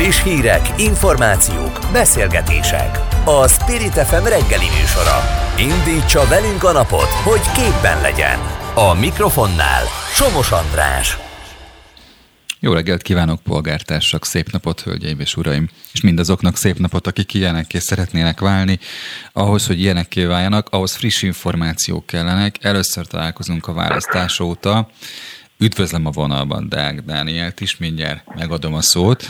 Friss hírek, információk, beszélgetések. A Spirit FM reggeli műsora. Indítsa velünk a napot, hogy képben legyen. A mikrofonnál Somos András. Jó reggelt kívánok, polgártársak! Szép napot, hölgyeim és uraim! És mindazoknak szép napot, akik ilyenekké szeretnének válni. Ahhoz, hogy ilyenekké váljanak, ahhoz friss információk kellenek. Először találkozunk a választás óta. Üdvözlöm a vonalban Deák Dánielt is, mindjárt megadom a szót.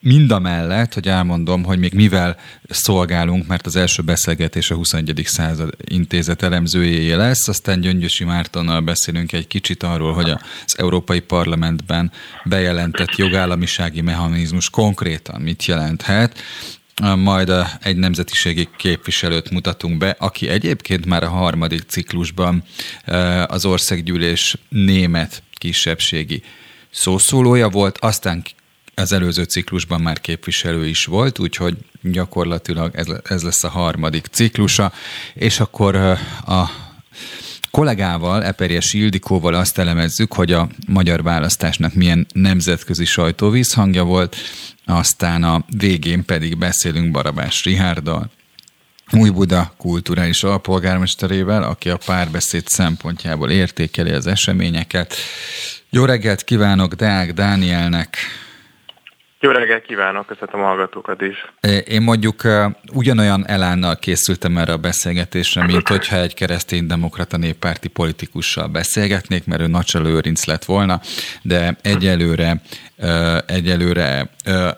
Mind a mellett, hogy elmondom, hogy még mivel szolgálunk, mert az első beszélgetés a 21. század intézet elemzőjéje lesz, aztán Gyöngyösi Mártonnal beszélünk egy kicsit arról, hogy az Európai Parlamentben bejelentett jogállamisági mechanizmus konkrétan mit jelenthet, majd egy nemzetiségi képviselőt mutatunk be, aki egyébként már a harmadik ciklusban az országgyűlés német kisebbségi szószólója volt, aztán az előző ciklusban már képviselő is volt, úgyhogy gyakorlatilag ez, ez lesz a harmadik ciklusa, és akkor a kollégával, Eperjes Ildikóval azt elemezzük, hogy a magyar választásnak milyen nemzetközi sajtóvízhangja volt, aztán a végén pedig beszélünk Barabás Rihárdal, új Buda kulturális alpolgármesterével, aki a párbeszéd szempontjából értékeli az eseményeket. Jó reggelt kívánok Deák Dánielnek! Jó reggelt kívánok, köszönöm a hallgatókat is. Én mondjuk ugyanolyan elánnal készültem erre a beszélgetésre, mint hogyha egy keresztény-demokrata néppárti politikussal beszélgetnék, mert ő Nacsal Lőrinc lett volna, de egyelőre egyelőre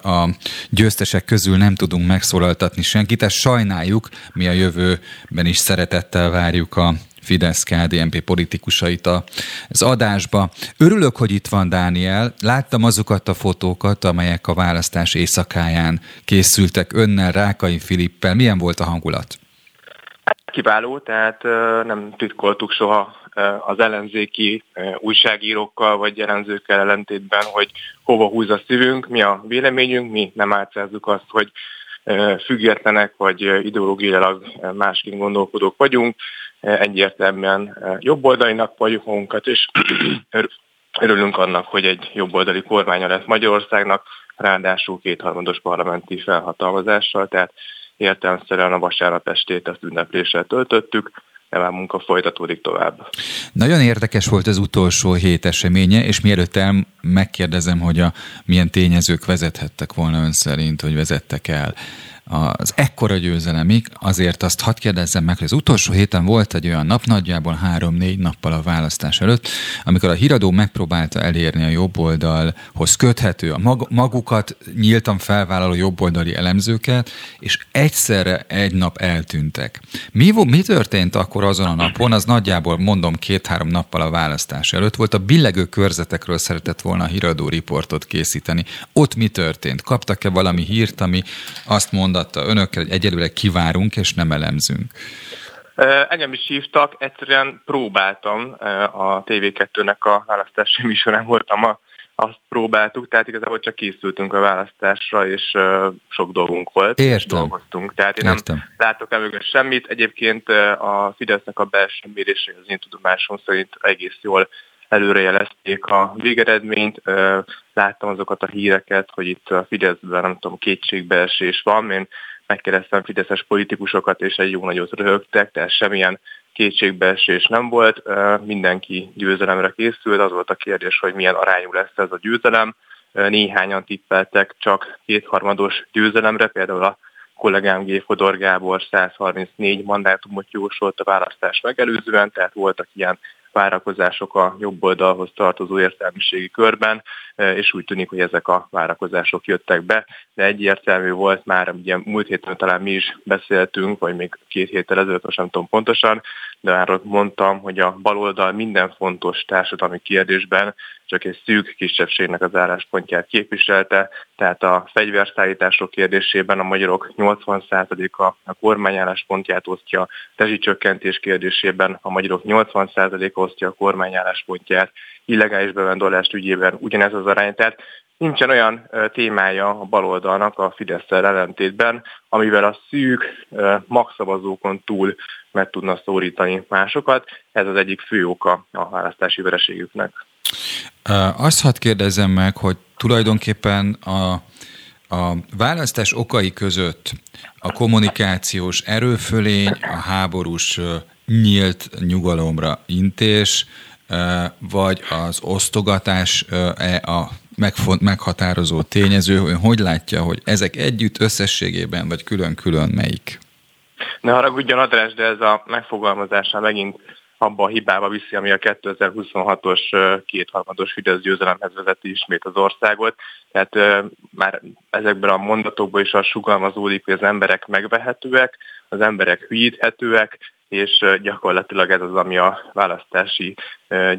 a győztesek közül nem tudunk megszólaltatni senkit, ezt sajnáljuk, mi a jövőben is szeretettel várjuk a Fidesz KDNP politikusait az adásba. Örülök, hogy itt van Dániel. Láttam azokat a fotókat, amelyek a választás éjszakáján készültek önnel, Rákai Filippel. Milyen volt a hangulat? Kiváló, tehát nem titkoltuk soha az ellenzéki újságírókkal vagy jelenzőkkel ellentétben, hogy hova húz a szívünk, mi a véleményünk, mi nem átszázzuk azt, hogy függetlenek vagy ideológiailag másként gondolkodók vagyunk egyértelműen eh, jobboldalinak vagyunk magunkat, és örülünk annak, hogy egy jobboldali kormánya lesz Magyarországnak, ráadásul kétharmados parlamenti felhatalmazással, tehát értelemszerűen a vasárnap estét azt ünnepléssel töltöttük, de már munka folytatódik tovább. Nagyon érdekes volt az utolsó hét eseménye, és mielőtt el megkérdezem, hogy a milyen tényezők vezethettek volna ön szerint, hogy vezettek el az ekkora győzelemig, azért azt hadd kérdezzem meg, hogy az utolsó héten volt egy olyan nap, nagyjából három-négy nappal a választás előtt, amikor a híradó megpróbálta elérni a jobboldalhoz köthető, a mag- magukat nyíltan felvállaló jobboldali elemzőket, és egyszerre egy nap eltűntek. Mi, mi történt akkor azon a napon? Az nagyjából mondom két-három nappal a választás előtt volt. A billegő körzetekről szeretett volna a híradó riportot készíteni. Ott mi történt? Kaptak-e valami hírt, ami azt mond mondatta önökkel, hogy egyelőre kivárunk és nem elemzünk? Engem is hívtak, egyszerűen próbáltam a TV2-nek a választási műsorán voltam, a, azt próbáltuk, tehát igazából csak készültünk a választásra, és sok dolgunk volt, Értem. dolgoztunk. Tehát én Értem. nem látok el semmit. Egyébként a Fidesznek a belső mérése az én tudomásom szerint egész jól előrejelezték a végeredményt. Láttam azokat a híreket, hogy itt a Fideszben nem tudom, kétségbeesés van. Én megkeresztem fideszes politikusokat, és egy jó nagyot röhögtek, tehát semmilyen kétségbeesés nem volt. Mindenki győzelemre készült. Az volt a kérdés, hogy milyen arányú lesz ez a győzelem. Néhányan tippeltek csak kétharmados győzelemre, például a kollégám G. Fodor Gábor 134 mandátumot jósolt a választás megelőzően, tehát voltak ilyen várakozások a jobb oldalhoz tartozó értelmiségi körben, e, és úgy tűnik, hogy ezek a várakozások jöttek be, de egyértelmű volt már, ugye múlt héten talán mi is beszéltünk, vagy még két héttel ezelőtt, most nem tudom pontosan, de már mondtam, hogy a baloldal minden fontos társadalmi kérdésben csak egy szűk kisebbségnek az álláspontját képviselte, tehát a fegyverszállítások kérdésében a magyarok 80%-a a kormány álláspontját osztja, rezsicsökkentés kérdésében a magyarok 80%-a osztja a kormány álláspontját, illegális bevándorlást ügyében ugyanez az arány. Tehát nincsen olyan témája a baloldalnak a fidesz ellentétben, amivel a szűk magszavazókon túl meg tudna szórítani másokat. Ez az egyik fő oka a választási vereségüknek. Azt hadd kérdezem meg, hogy tulajdonképpen a, a választás okai között a kommunikációs erőfölény, a háborús nyílt nyugalomra intés, vagy az osztogatás e a meghatározó tényező, hogy hogy látja, hogy ezek együtt összességében, vagy külön-külön melyik? Ne haragudjon András, de ez a megfogalmazása megint abba a hibába viszi, ami a 2026-os kétharmados Fidesz győzelemhez vezeti ismét az országot. Tehát már ezekben a mondatokban is az sugalmazódik, hogy az emberek megvehetőek, az emberek hülyíthetőek, és gyakorlatilag ez az, ami a választási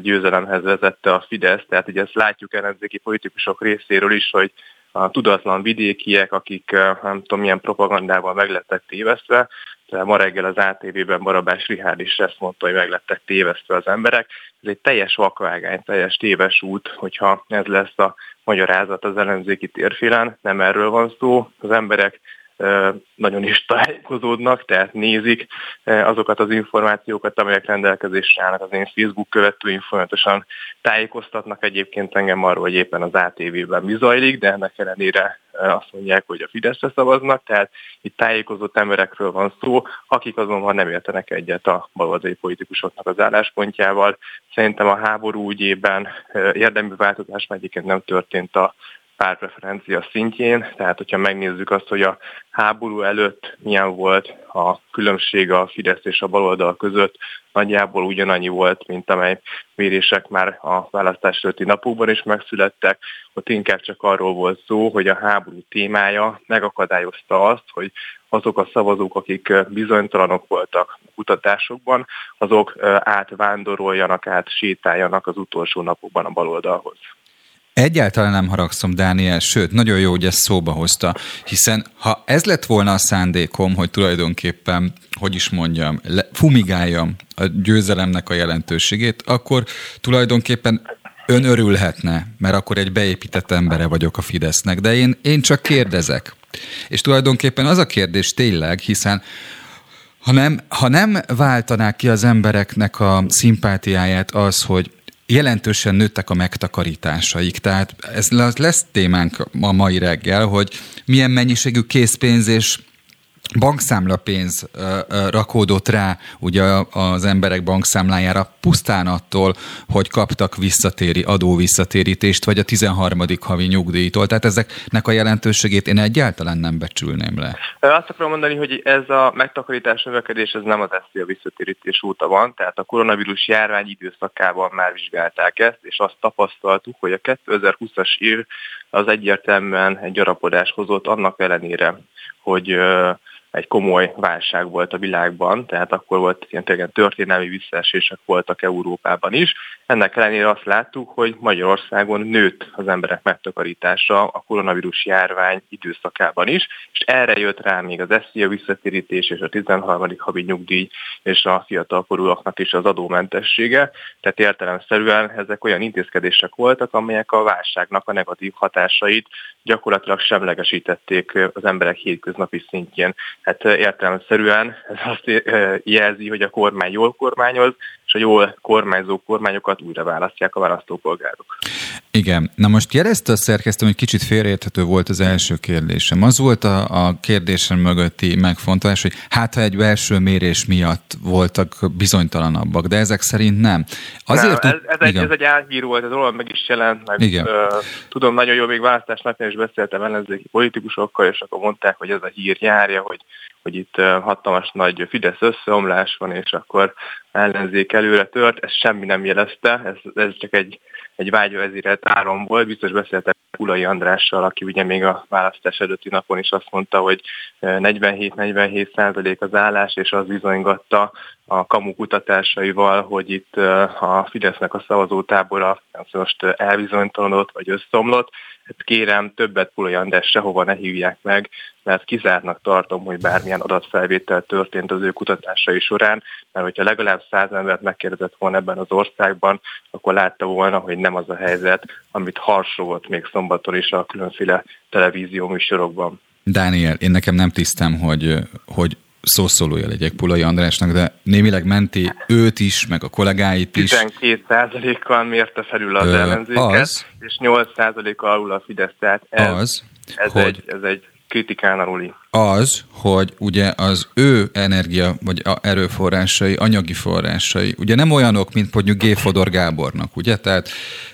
győzelemhez vezette a Fidesz. Tehát ugye ezt látjuk ellenzéki politikusok részéről is, hogy a tudatlan vidékiek, akik nem tudom milyen propagandával meglettek tévesztve, ma reggel az ATV-ben Barabás Rihárd is ezt mondta, hogy meglettek tévesztve az emberek. Ez egy teljes vakvágány, teljes téves út, hogyha ez lesz a magyarázat az ellenzéki térfélen. Nem erről van szó. Az emberek nagyon is tájékozódnak, tehát nézik azokat az információkat, amelyek rendelkezésre állnak. Az én Facebook követőim folyamatosan tájékoztatnak egyébként engem arról, hogy éppen az ATV-ben mi zajlik, de ennek ellenére azt mondják, hogy a Fideszre szavaznak, tehát itt tájékozott emberekről van szó, akik azonban nem értenek egyet a baloldali politikusoknak az álláspontjával. Szerintem a háború ügyében érdemi változás egyébként nem történt a párpreferencia szintjén, tehát hogyha megnézzük azt, hogy a háború előtt milyen volt a különbség a Fidesz és a baloldal között, nagyjából ugyanannyi volt, mint amely mérések már a választás előtti napokban is megszülettek. Ott inkább csak arról volt szó, hogy a háború témája megakadályozta azt, hogy azok a szavazók, akik bizonytalanok voltak kutatásokban, azok átvándoroljanak, át sétáljanak az utolsó napokban a baloldalhoz. Egyáltalán nem haragszom, Dániel, sőt, nagyon jó, hogy ezt szóba hozta, hiszen ha ez lett volna a szándékom, hogy tulajdonképpen, hogy is mondjam, fumigáljam a győzelemnek a jelentőségét, akkor tulajdonképpen ön örülhetne, mert akkor egy beépített embere vagyok a Fidesznek, de én, én csak kérdezek. És tulajdonképpen az a kérdés tényleg, hiszen ha nem, ha nem váltanák ki az embereknek a szimpátiáját az, hogy jelentősen nőttek a megtakarításaik. Tehát ez lesz témánk a mai reggel, hogy milyen mennyiségű készpénz és bankszámlapénz rakódott rá ugye az emberek bankszámlájára pusztán attól, hogy kaptak visszatéri, adóvisszatérítést, vagy a 13. havi nyugdíjtól. Tehát ezeknek a jelentőségét én egyáltalán nem becsülném le. Azt akarom mondani, hogy ez a megtakarítás növekedés ez nem az a visszatérítés óta van, tehát a koronavírus járvány időszakában már vizsgálták ezt, és azt tapasztaltuk, hogy a 2020-as év az egyértelműen egy gyarapodás hozott annak ellenére, hogy egy komoly válság volt a világban, tehát akkor volt ilyen tényleg történelmi visszaesések voltak Európában is. Ennek ellenére azt láttuk, hogy Magyarországon nőtt az emberek megtakarítása a koronavírus járvány időszakában is, és erre jött rá még az SZIA visszatérítés és a 13. havi nyugdíj és a fiatalkorúaknak is az adómentessége. Tehát értelemszerűen ezek olyan intézkedések voltak, amelyek a válságnak a negatív hatásait gyakorlatilag semlegesítették az emberek hétköznapi szintjén. Hát értelemszerűen ez azt jelzi, hogy a kormány jól kormányoz, és a jól kormányzó kormányokat újra választják a választópolgárok. Igen. Na most jelezte a szerkesztő, hogy kicsit félreérthető volt az első kérdésem. Az volt a, a kérdésem mögötti megfontolás, hogy hát ha egy belső mérés miatt voltak bizonytalanabbak, de ezek szerint nem. Azért nem, ez, ez, egy, ez egy álhír volt, ez róla meg is jelent, meg igen. Uh, tudom, nagyon jó, még választás napján is beszéltem ellenzéki politikusokkal, és akkor mondták, hogy ez a hír járja, hogy hogy itt hatalmas nagy Fidesz összeomlás van, és akkor ellenzék előre tört, ez semmi nem jelezte, ez, ez csak egy, egy vágyvezérelt áron volt, biztos beszéltek Ulai Andrással, aki ugye még a választás előtti napon is azt mondta, hogy 47-47 százalék az állás, és az bizonygatta a kamu kutatásaival, hogy itt a Fidesznek a szavazótábora most elbizonytalanodott, vagy összeomlott, Hát kérem, többet Pulai András sehova ne hívják meg, mert kizártnak tartom, hogy bármilyen adatfelvétel történt az ő kutatásai során, mert hogyha legalább száz embert megkérdezett volna ebben az országban, akkor látta volna, hogy nem az a helyzet, amit harsogott még szombaton is a különféle televízió műsorokban. Dániel, én nekem nem tisztem, hogy, hogy szószólója legyek Pulai Andrásnak, de némileg menti őt is, meg a kollégáit is. 12% kal mérte felül az ellenzéket, az, és 8 kal alul a Fidesz, tehát ez, az, ez, hogy, egy, ez egy kritikán aluli. Az, hogy ugye az ő energia vagy erőforrásai, anyagi forrásai, ugye nem olyanok, mint mondjuk G. Fodor Gábornak, ugye? Tehát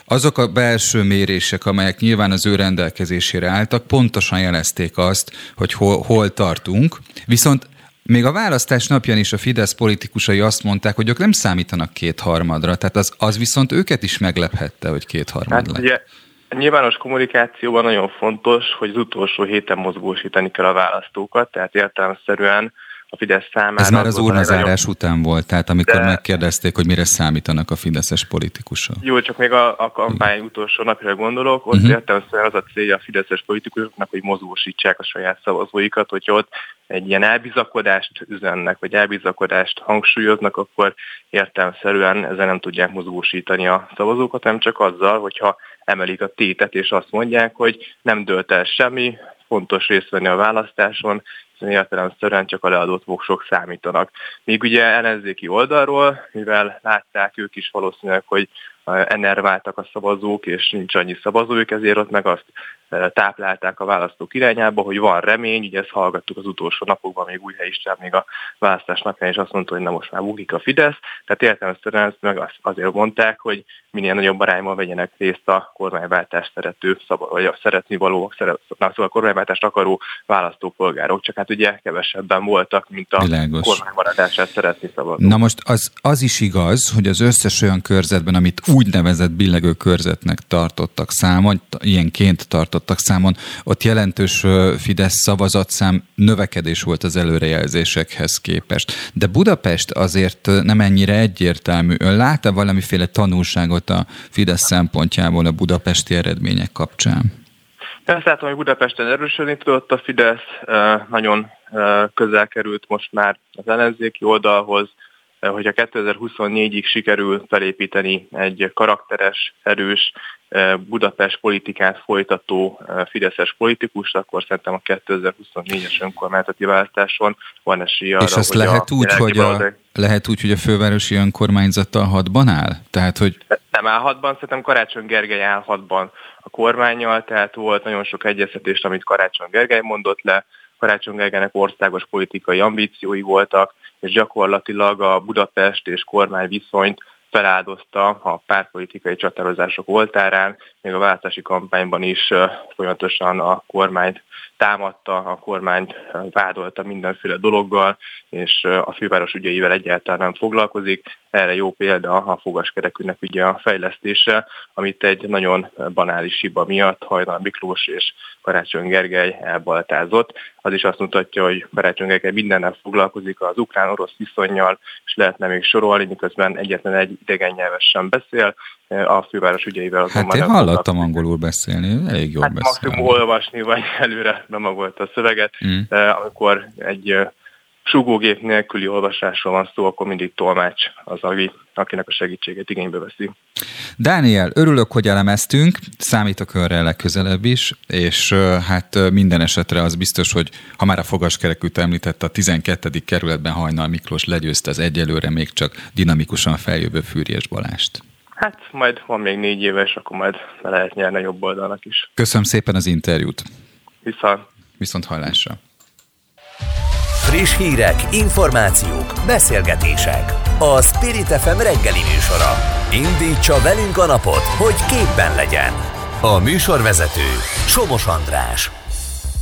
azok a belső mérések, amelyek nyilván az ő rendelkezésére álltak, pontosan jelezték azt, hogy hol, hol tartunk, viszont még a választás napján is a Fidesz politikusai azt mondták, hogy ők nem számítanak kétharmadra, tehát az, az viszont őket is meglephette, hogy kétharmad hát lett. Ugye nyilvános kommunikációban nagyon fontos, hogy az utolsó héten mozgósítani kell a választókat, tehát értelemszerűen a Fidesz számára... Ez már az urnazárás nagyon... után volt, tehát amikor De... megkérdezték, hogy mire számítanak a fideszes politikusok. Jó, csak még a, a kampány utolsó napjára gondolok, ott uh-huh. értelemszerűen az a célja a fideszes politikusoknak, hogy mozgósítsák a saját szavazóikat, hogy ott egy ilyen elbizakodást üzennek, vagy elbizakodást hangsúlyoznak, akkor értelemszerűen ezzel nem tudják mozgósítani a szavazókat, nem csak azzal, hogyha emelik a tétet, és azt mondják, hogy nem dölt el semmi, fontos részt venni a választáson, értelemszerűen csak a leadott voksok számítanak. Míg ugye ellenzéki oldalról, mivel látták ők is valószínűleg, hogy enerváltak a szavazók, és nincs annyi szavazójuk, ezért ott meg azt táplálták a választók irányába, hogy van remény, ugye ezt hallgattuk az utolsó napokban, még új István még a választás napján is azt mondta, hogy na most már bukik a Fidesz, tehát értelemszerűen ezt meg azért mondták, hogy minél nagyobb arányban vegyenek részt a kormányváltást szerető, vagy a szeretni való, szeret, na, szóval a kormányváltást akaró választópolgárok, csak hát ugye kevesebben voltak, mint a Világos. kormánymaradását szeretni szavazók. Na most az, az is igaz, hogy az összes olyan körzetben, amit úgynevezett billegő körzetnek tartottak számon, ilyenként tartottak tartottak számon, ott jelentős Fidesz szavazatszám növekedés volt az előrejelzésekhez képest. De Budapest azért nem ennyire egyértelmű. Ön lát-e valamiféle tanulságot a Fidesz szempontjából a budapesti eredmények kapcsán? Ezt látom, hogy Budapesten erősödni tudott a Fidesz, nagyon közel került most már az ellenzéki oldalhoz, hogyha 2024-ig sikerül felépíteni egy karakteres, erős Budapest politikát folytató fideszes politikus, akkor szerintem a 2024-es önkormányzati választáson van esély arra, És azt hogy lehet, a úgy, hogy a, lehet úgy, hogy a fővárosi önkormányzata hatban áll? Tehát, hogy... Nem áll hatban, szerintem Karácsony Gergely áll hatban a kormányjal, tehát volt nagyon sok egyeztetést, amit Karácsony Gergely mondott le, Karácsony Gergelynek országos politikai ambíciói voltak, és gyakorlatilag a Budapest és kormány viszonyt feláldozta a pártpolitikai csatározások oltárán, még a választási kampányban is folyamatosan a kormányt támadta, a kormányt vádolta mindenféle dologgal, és a főváros ügyeivel egyáltalán nem foglalkozik. Erre jó példa a fogaskerekűnek ugye a fejlesztése, amit egy nagyon banális hiba miatt Hajnal Miklós és Karácsony Gergely elbaltázott. Az is azt mutatja, hogy Karácsony Gergely mindennel foglalkozik az ukrán-orosz viszonyjal, és lehetne még sorolni, miközben egyetlen egy idegen nyelves sem beszél, a főváros ügyeivel Hát én hallottam angolul beszélni, elég jól hát beszél. maximum olvasni, vagy előre bemagolta a szöveget, mm. amikor egy sugógép nélküli olvasásról van szó, akkor mindig tolmács az, aki, akinek a segítséget igénybe veszi. Dániel, örülök, hogy elemeztünk, számítok önre legközelebb is, és hát minden esetre az biztos, hogy ha már a fogaskerekűt említette, a 12. kerületben Hajnal Miklós legyőzte az egyelőre még csak dinamikusan feljövő Fűrjes Balást. Hát majd van még négy éves, akkor majd le lehet nyerni a jobb oldalnak is. Köszönöm szépen az interjút. Viszont. Viszont hallásra. Friss hírek, információk, beszélgetések. A Spirit FM reggeli műsora. Indítsa velünk a napot, hogy képben legyen. A műsorvezető Somos András.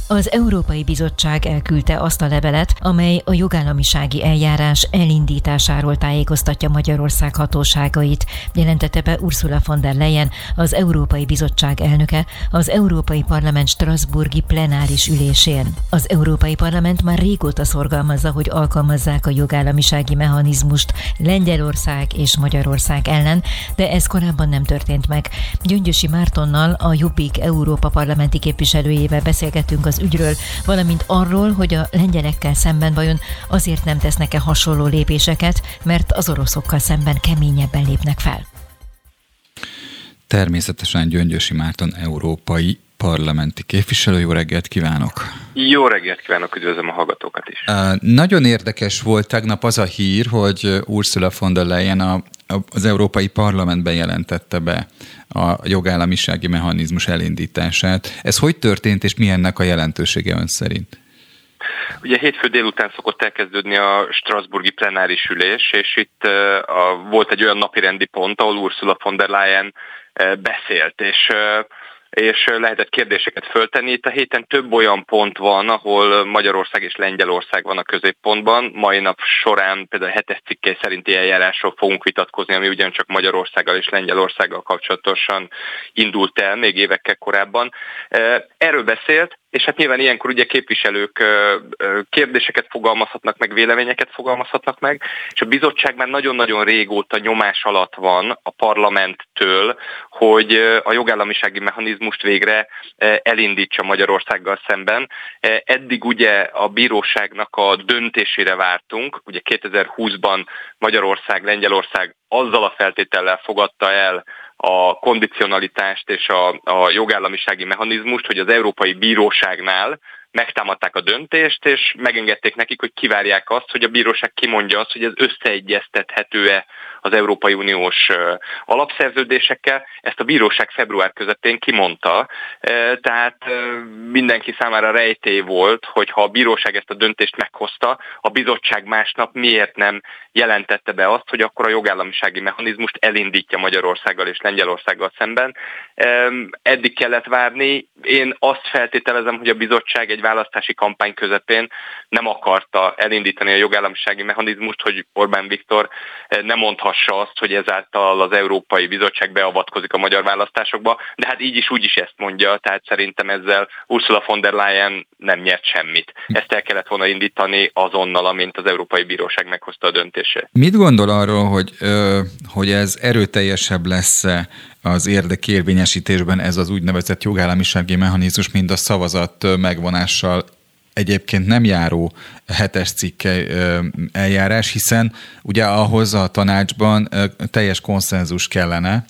Az Európai Bizottság elküldte azt a levelet, amely a jogállamisági eljárás elindításáról tájékoztatja Magyarország hatóságait, jelentette be Ursula von der Leyen, az Európai Bizottság elnöke, az Európai Parlament Strasburgi plenáris ülésén. Az Európai Parlament már régóta szorgalmazza, hogy alkalmazzák a jogállamisági mechanizmust Lengyelország és Magyarország ellen, de ez korábban nem történt meg. Gyöngyösi Mártonnal, a Jobbik Európa parlamenti képviselőjével beszélgettünk az ügyről, valamint arról, hogy a lengyelekkel szemben vajon azért nem tesznek-e hasonló lépéseket, mert az oroszokkal szemben keményebben lépnek fel. Természetesen Gyöngyösi Márton európai parlamenti képviselő. Jó reggelt kívánok! Jó reggelt kívánok, üdvözlöm a hallgatókat is! Nagyon érdekes volt tegnap az a hír, hogy Ursula von der Leyen a, az Európai Parlamentben jelentette be a jogállamisági mechanizmus elindítását. Ez hogy történt, és mi ennek a jelentősége ön szerint? Ugye hétfő délután szokott elkezdődni a Strasburgi plenáris ülés, és itt a, volt egy olyan napirendi pont, ahol Ursula von der Leyen beszélt, és és lehetett kérdéseket föltenni. Itt a héten több olyan pont van, ahol Magyarország és Lengyelország van a középpontban. Mai nap során például a hetes cikkely szerinti eljárásról fogunk vitatkozni, ami ugyancsak Magyarországgal és Lengyelországgal kapcsolatosan indult el még évekkel korábban. Erről beszélt, és hát nyilván ilyenkor ugye képviselők kérdéseket fogalmazhatnak meg, véleményeket fogalmazhatnak meg, és a bizottság már nagyon-nagyon régóta nyomás alatt van a parlamenttől, hogy a jogállamisági mechanizmust végre elindítsa Magyarországgal szemben. Eddig ugye a bíróságnak a döntésére vártunk, ugye 2020-ban Magyarország, Lengyelország azzal a feltétellel fogadta el a kondicionalitást és a, a jogállamisági mechanizmust, hogy az Európai Bíróságnál megtámadták a döntést, és megengedték nekik, hogy kivárják azt, hogy a bíróság kimondja azt, hogy ez összeegyeztethető-e az Európai Uniós alapszerződésekkel. Ezt a bíróság február közepén kimondta, tehát mindenki számára rejtély volt, hogy ha a bíróság ezt a döntést meghozta, a bizottság másnap miért nem jelentette be azt, hogy akkor a jogállamisági mechanizmust elindítja Magyarországgal és Lengyelországgal szemben. Eddig kellett várni. Én azt feltételezem, hogy a bizottság egy választási kampány közepén nem akarta elindítani a jogállamisági mechanizmust, hogy Orbán Viktor nem mondhassa azt, hogy ezáltal az Európai Bizottság beavatkozik a magyar választásokba, de hát így is úgy is ezt mondja, tehát szerintem ezzel Ursula von der Leyen nem nyert semmit. Ezt el kellett volna indítani azonnal, amint az Európai Bíróság meghozta a döntését. Mit gondol arról, hogy, hogy ez erőteljesebb lesz az érdekérvényesítésben ez az úgynevezett jogállamisági mechanizmus, mint a szavazat megvonással egyébként nem járó hetes cikke eljárás, hiszen ugye ahhoz a tanácsban teljes konszenzus kellene.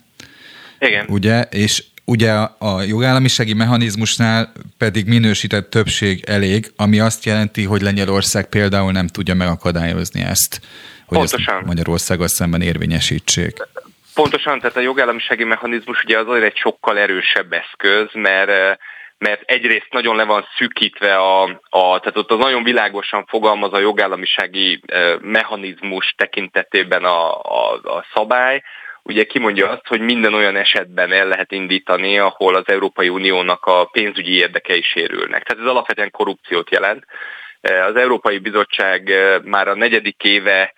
Igen. Ugye, és ugye a jogállamisági mechanizmusnál pedig minősített többség elég, ami azt jelenti, hogy Lengyelország például nem tudja megakadályozni ezt, hogy Pontosan. ezt Magyarországgal szemben érvényesítsék. Pontosan, tehát a jogállamisági mechanizmus ugye az azért egy sokkal erősebb eszköz, mert mert egyrészt nagyon le van szűkítve a, a tehát ott az nagyon világosan fogalmaz a jogállamisági mechanizmus tekintetében a, a, a szabály, ugye kimondja azt, hogy minden olyan esetben el lehet indítani, ahol az Európai Uniónak a pénzügyi érdekei sérülnek. Tehát ez alapvetően korrupciót jelent. Az Európai Bizottság már a negyedik éve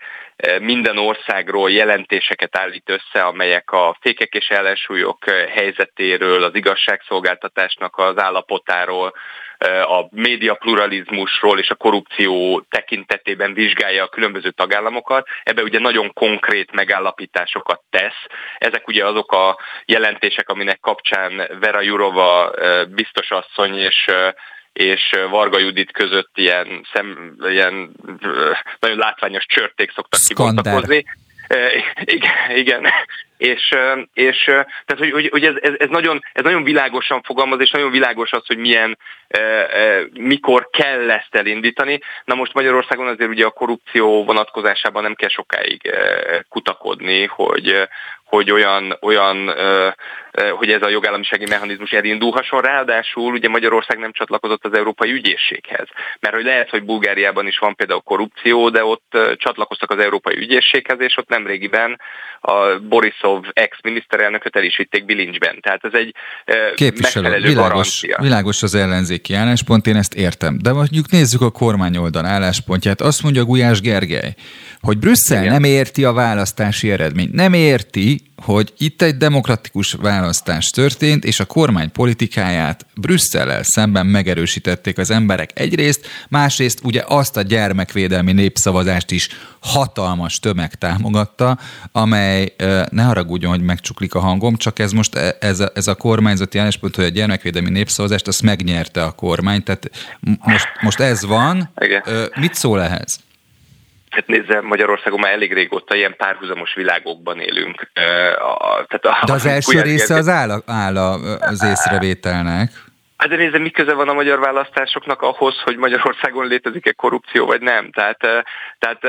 minden országról jelentéseket állít össze, amelyek a fékek és ellensúlyok helyzetéről, az igazságszolgáltatásnak az állapotáról, a média pluralizmusról és a korrupció tekintetében vizsgálja a különböző tagállamokat. Ebbe ugye nagyon konkrét megállapításokat tesz. Ezek ugye azok a jelentések, aminek kapcsán Vera Jurova biztosasszony és és Varga Judit között ilyen, szem, ilyen nagyon látványos csörték szoktak kibontakozni. Igen, igen. És, és tehát, hogy, hogy, ez, ez, ez, nagyon, ez nagyon világosan fogalmaz, és nagyon világos az, hogy milyen, mikor kell ezt elindítani. Na most Magyarországon azért ugye a korrupció vonatkozásában nem kell sokáig kutakodni, hogy, hogy olyan, olyan hogy ez a jogállamisági mechanizmus elindulhasson. Ráadásul ugye Magyarország nem csatlakozott az Európai Ügyészséghez. Mert hogy lehet, hogy Bulgáriában is van például korrupció, de ott csatlakoztak az Európai Ügyészséghez, és ott nemrégiben a Borisov ex-miniszterelnököt el is vitték bilincsben. Tehát ez egy Képviselő, megfelelő világos, garancia. Világos az ellenzéki álláspont, én ezt értem. De mondjuk nézzük a kormányoldal álláspontját. Azt mondja Gulyás Gergely, hogy Brüsszel Igen. nem érti a választási eredményt. Nem érti, hogy itt egy demokratikus választás történt, és a kormány politikáját Brüsszellel szemben megerősítették az emberek egyrészt, másrészt ugye azt a gyermekvédelmi népszavazást is hatalmas tömeg támogatta, amely, ne haragudjon, hogy megcsuklik a hangom, csak ez most e, ez a, ez a kormányzati álláspont, hogy a gyermekvédelmi népszavazást, azt megnyerte a kormány, tehát most, most ez van. Igen. Mit szól ehhez? Hát nézze, Magyarországon már elég régóta ilyen párhuzamos világokban élünk. Tehát a, De az első része az áll, áll az észrevételnek. Hát de nézze, mi köze van a magyar választásoknak ahhoz, hogy Magyarországon létezik-e korrupció, vagy nem? Tehát, tehát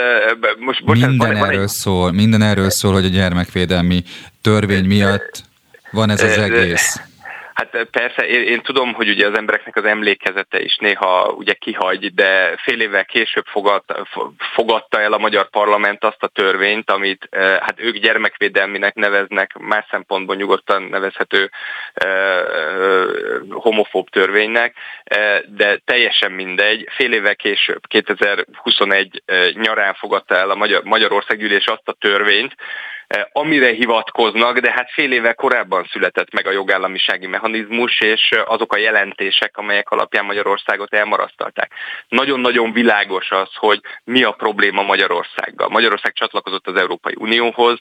most, bocsánat, minden van, erről van egy... szól, minden erről szól, hogy a gyermekvédelmi törvény miatt van ez az egész. Hát persze, én, én tudom, hogy ugye az embereknek az emlékezete is néha ugye kihagy, de fél évvel később fogadta, fogadta el a magyar parlament azt a törvényt, amit hát ők gyermekvédelminek neveznek, más szempontból nyugodtan nevezhető homofób törvénynek, de teljesen mindegy. Fél évvel később, 2021 nyarán fogadta el a Magyar, Magyarországgyűlés azt a törvényt, Eh, amire hivatkoznak, de hát fél éve korábban született meg a jogállamisági mechanizmus, és eh, azok a jelentések, amelyek alapján Magyarországot elmarasztalták. Nagyon-nagyon világos az, hogy mi a probléma Magyarországgal. Magyarország csatlakozott az Európai Unióhoz,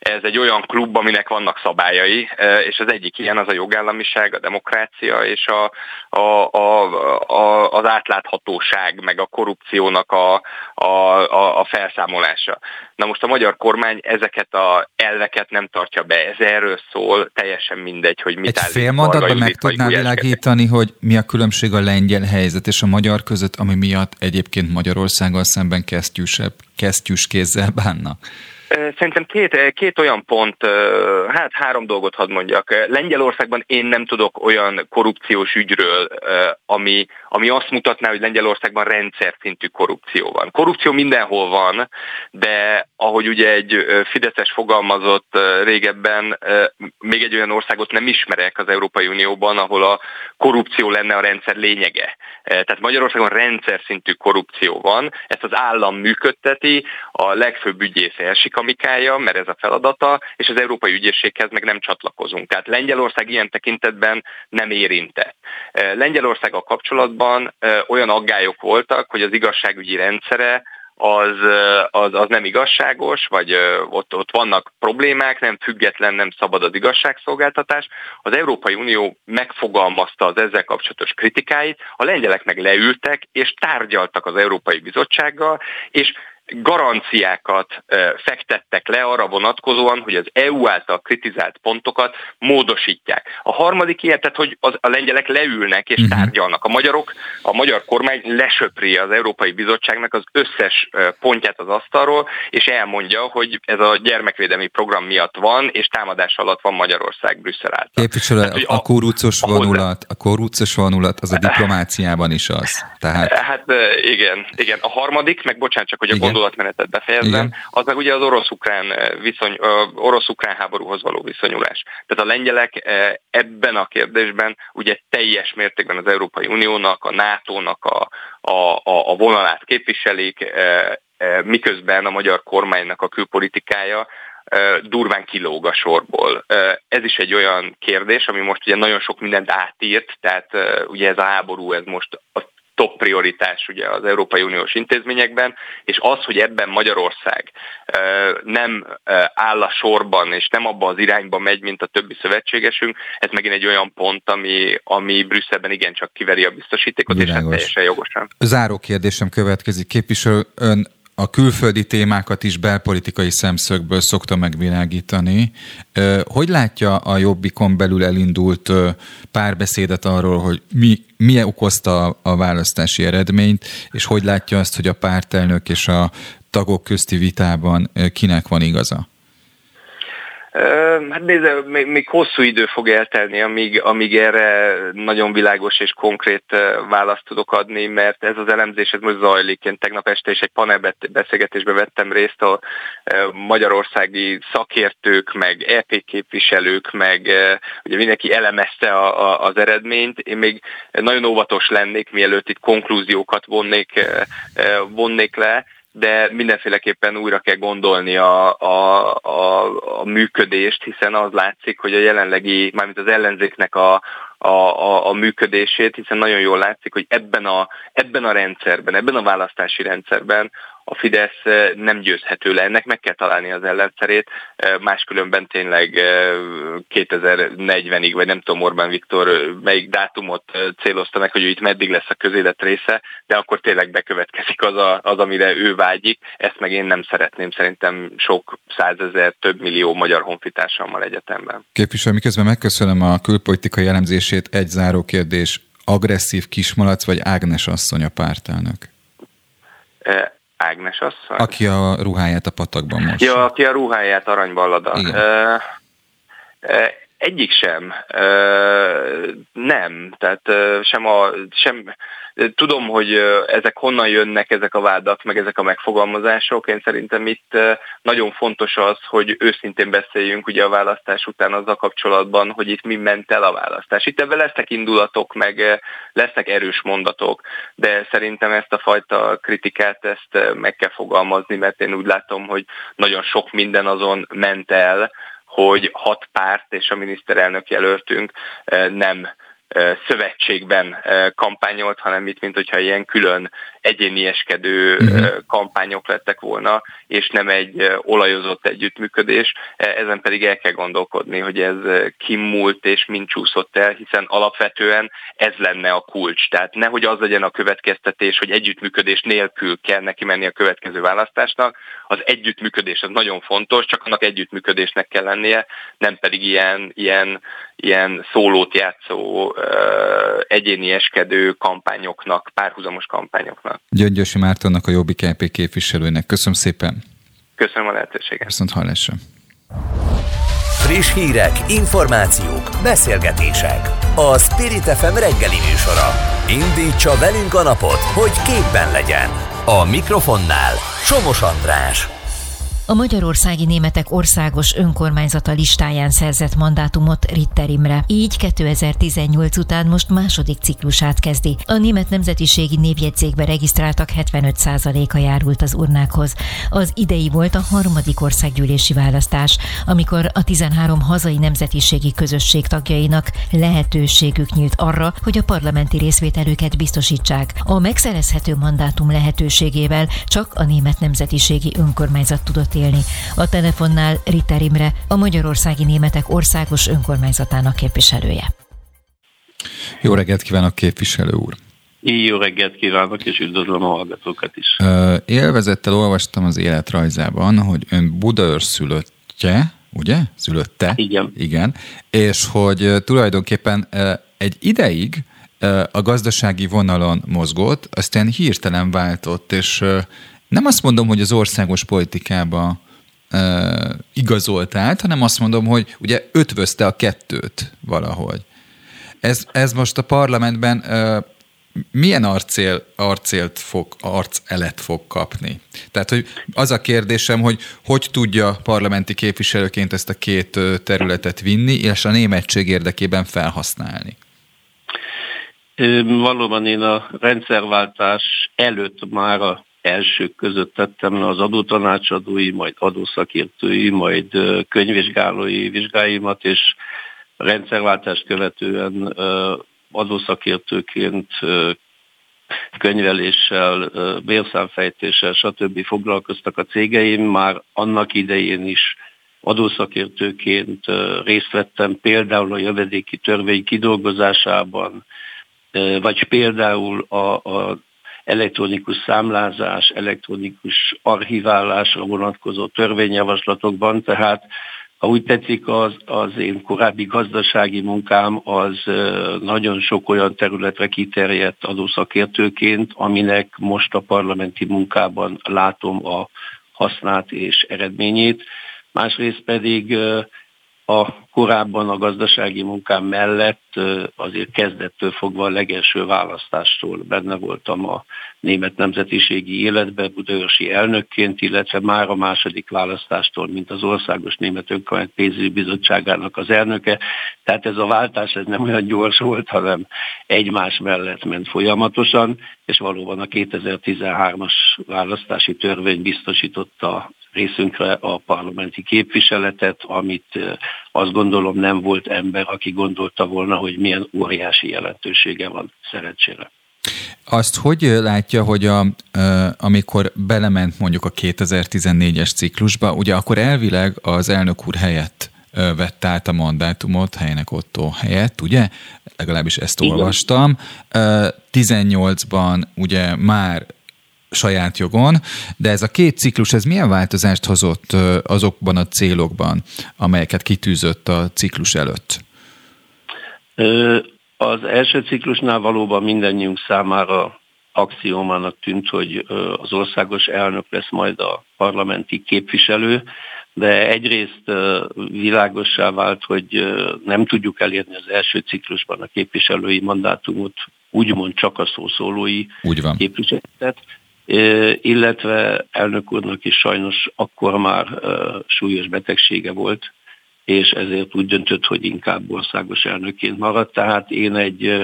ez egy olyan klub, aminek vannak szabályai, eh, és az egyik ilyen az a jogállamiság, a demokrácia és a, a, a, a, az átláthatóság, meg a korrupciónak a, a, a, a felszámolása. Na most a magyar kormány ezeket a elveket nem tartja be, ez erről szól, teljesen mindegy, hogy mit Egy fél mondatban meg tudnál világítani, hogy mi a különbség a lengyel helyzet és a magyar között, ami miatt egyébként Magyarországgal szemben kesztyűsebb, kesztyűs kézzel bánnak? Szerintem két, két olyan pont, hát három dolgot hadd mondjak. Lengyelországban én nem tudok olyan korrupciós ügyről, ami, ami azt mutatná, hogy Lengyelországban rendszer szintű korrupció van. Korrupció mindenhol van, de ahogy ugye egy Fideszes fogalmazott régebben, még egy olyan országot nem ismerek az Európai Unióban, ahol a korrupció lenne a rendszer lényege. Tehát Magyarországon rendszer szintű korrupció van, ezt az állam működteti, a legfőbb ügyész elsik amikája, mert ez a feladata, és az Európai Ügyészséghez meg nem csatlakozunk. Tehát Lengyelország ilyen tekintetben nem érintett. Lengyelországgal kapcsolatban olyan aggályok voltak, hogy az igazságügyi rendszere az, az, az nem igazságos, vagy ott, ott vannak problémák, nem független, nem szabad az igazságszolgáltatás. Az Európai Unió megfogalmazta az ezzel kapcsolatos kritikáit, a lengyelek meg leültek, és tárgyaltak az Európai Bizottsággal, és garanciákat fektettek le arra vonatkozóan, hogy az EU által kritizált pontokat módosítják. A harmadik ilyen, tehát hogy az, a lengyelek leülnek és uh-huh. tárgyalnak. A magyarok, a magyar kormány lesöpri az Európai Bizottságnak az összes pontját az asztalról, és elmondja, hogy ez a gyermekvédelmi program miatt van, és támadás alatt van Magyarország Brüsszel által. Képviselő, hát, a, a korrupciós vonulat, a korrupciós vonulat az a diplomáciában is az. Tehát... Hát igen, igen. A harmadik, meg bocsánat csak, hogy a gondol gondolatmenetet befejezem, Igen. az meg ugye az orosz-ukrán, eh, viszony, orosz-ukrán háborúhoz való viszonyulás. Tehát a lengyelek eh, ebben a kérdésben ugye teljes mértékben az Európai Uniónak, a NATO-nak a, a, a, a vonalát képviselik, eh, miközben a magyar kormánynak a külpolitikája durván kilóg a sorból. Ez is egy olyan kérdés, ami most ugye nagyon sok mindent átírt, tehát ugye ez a háború, ez most a top prioritás ugye az Európai Uniós intézményekben, és az, hogy ebben Magyarország nem áll a sorban, és nem abba az irányba megy, mint a többi szövetségesünk, ez megint egy olyan pont, ami, ami Brüsszelben igencsak kiveri a biztosítékot, Világos. és ez teljesen jogosan. Záró kérdésem következik. Képviselő, ön a külföldi témákat is belpolitikai szemszögből szokta megvilágítani. Hogy látja a Jobbikon belül elindult párbeszédet arról, hogy mi, mi okozta a választási eredményt, és hogy látja azt, hogy a pártelnök és a tagok közti vitában kinek van igaza? Hát nézze, még, még hosszú idő fog eltelni, amíg, amíg erre nagyon világos és konkrét választ tudok adni, mert ez az elemzés ez most zajlik. Én tegnap este is egy panel beszélgetésbe vettem részt, a magyarországi szakértők, meg EP képviselők, meg ugye mindenki elemezte a, a, az eredményt. Én még nagyon óvatos lennék, mielőtt itt konklúziókat vonnék, vonnék le, de mindenféleképpen újra kell gondolni a, a, a, a működést, hiszen az látszik, hogy a jelenlegi, mármint az ellenzéknek a, a, a, a működését, hiszen nagyon jól látszik, hogy ebben a, ebben a rendszerben, ebben a választási rendszerben a Fidesz nem győzhető le, ennek meg kell találni az ellenszerét, máskülönben tényleg 2040-ig, vagy nem tudom Orbán Viktor melyik dátumot célozta meg, hogy ő itt meddig lesz a közélet része, de akkor tényleg bekövetkezik az, a, az amire ő vágyik, ezt meg én nem szeretném, szerintem sok százezer, több millió magyar honfitársammal egyetemben. Képviselő, miközben megköszönöm a külpolitikai elemzését, egy záró kérdés, agresszív kismalac vagy Ágnes asszony a pártelnök? Ágnes asszony? Aki a ruháját a patakban most. Ja, aki a ruháját. Uh, uh, egyik sem. Nem. Tehát sem a... Sem, Tudom, hogy ezek honnan jönnek, ezek a vádak, meg ezek a megfogalmazások. Én szerintem itt nagyon fontos az, hogy őszintén beszéljünk ugye a választás után azzal kapcsolatban, hogy itt mi ment el a választás. Itt ebben lesznek indulatok, meg lesznek erős mondatok, de szerintem ezt a fajta kritikát ezt meg kell fogalmazni, mert én úgy látom, hogy nagyon sok minden azon ment el, hogy hat párt és a miniszterelnök jelöltünk nem szövetségben kampányolt, hanem itt, mint hogyha ilyen külön egyénieskedő uh-huh. kampányok lettek volna, és nem egy olajozott együttműködés. Ezen pedig el kell gondolkodni, hogy ez kimúlt és mind csúszott el, hiszen alapvetően ez lenne a kulcs. Tehát nehogy az legyen a következtetés, hogy együttműködés nélkül kell neki menni a következő választásnak. Az együttműködés az nagyon fontos, csak annak együttműködésnek kell lennie, nem pedig ilyen, ilyen, ilyen szólót játszó, egyénieskedő kampányoknak, párhuzamos kampányoknak. Gyöngyösi Mártonnak, a Jobbik LP képviselőnek. Köszönöm szépen. Köszönöm a lehetőséget. Viszont hallásra. Friss hírek, információk, beszélgetések. A Spirit FM reggeli műsora. Indítsa velünk a napot, hogy képben legyen. A mikrofonnál Somos András a Magyarországi Németek Országos Önkormányzata listáján szerzett mandátumot Ritter Imre. Így 2018 után most második ciklusát kezdi. A német nemzetiségi névjegyzékbe regisztráltak 75%-a járult az urnákhoz. Az idei volt a harmadik országgyűlési választás, amikor a 13 hazai nemzetiségi közösség tagjainak lehetőségük nyílt arra, hogy a parlamenti részvételüket biztosítsák. A megszerezhető mandátum lehetőségével csak a német nemzetiségi önkormányzat tudott beszélni. A telefonnál Ritter Imre, a Magyarországi Németek Országos Önkormányzatának képviselője. Jó reggelt kívánok, képviselő úr! Jó reggelt kívánok, és üdvözlöm a hallgatókat is. Élvezettel olvastam az életrajzában, hogy ön Budaörs szülöttje, ugye? Szülötte? Igen. Igen. És hogy tulajdonképpen egy ideig a gazdasági vonalon mozgott, aztán hirtelen váltott, és nem azt mondom, hogy az országos politikába uh, igazolt át, hanem azt mondom, hogy ugye ötvözte a kettőt valahogy. Ez, ez most a parlamentben uh, milyen arcél, arcélt fog, arcelet fog kapni? Tehát, hogy az a kérdésem, hogy hogy tudja parlamenti képviselőként ezt a két területet vinni, és a németség érdekében felhasználni? Valóban én a rendszerváltás előtt már a elsők között tettem le az adótanácsadói, majd adószakértői, majd könyvvizsgálói vizsgáimat, és rendszerváltást követően adószakértőként könyveléssel, bérszámfejtéssel, stb. foglalkoztak a cégeim. Már annak idején is adószakértőként részt vettem például a jövedéki törvény kidolgozásában, vagy például a, a elektronikus számlázás, elektronikus archiválásra vonatkozó törvényjavaslatokban, tehát ha úgy tetszik, az, az én korábbi gazdasági munkám az nagyon sok olyan területre kiterjedt adószakértőként, aminek most a parlamenti munkában látom a hasznát és eredményét. Másrészt pedig a korábban a gazdasági munkám mellett azért kezdettől fogva a legelső választástól benne voltam a német nemzetiségi életbe budaörsi elnökként, illetve már a második választástól, mint az Országos Német Önkormányzat Pénzügyi Bizottságának az elnöke. Tehát ez a váltás ez nem olyan gyors volt, hanem egymás mellett ment folyamatosan, és valóban a 2013-as választási törvény biztosította részünkre a parlamenti képviseletet, amit azt gondolom nem volt ember, aki gondolta volna, hogy milyen óriási jelentősége van szerencsére. Azt hogy látja, hogy a, amikor belement mondjuk a 2014-es ciklusba, ugye akkor elvileg az elnök úr helyett vette át a mandátumot helynek Otto helyett, ugye? Legalábbis ezt Igen. olvastam. 18-ban ugye már saját jogon, de ez a két ciklus, ez milyen változást hozott azokban a célokban, amelyeket kitűzött a ciklus előtt? Az első ciklusnál valóban mindannyiunk számára axiómának tűnt, hogy az országos elnök lesz majd a parlamenti képviselő, de egyrészt világossá vált, hogy nem tudjuk elérni az első ciklusban a képviselői mandátumot, úgymond csak a szószólói képviseletet, illetve elnök úrnak is sajnos akkor már súlyos betegsége volt, és ezért úgy döntött, hogy inkább országos elnökként maradt. Tehát én egy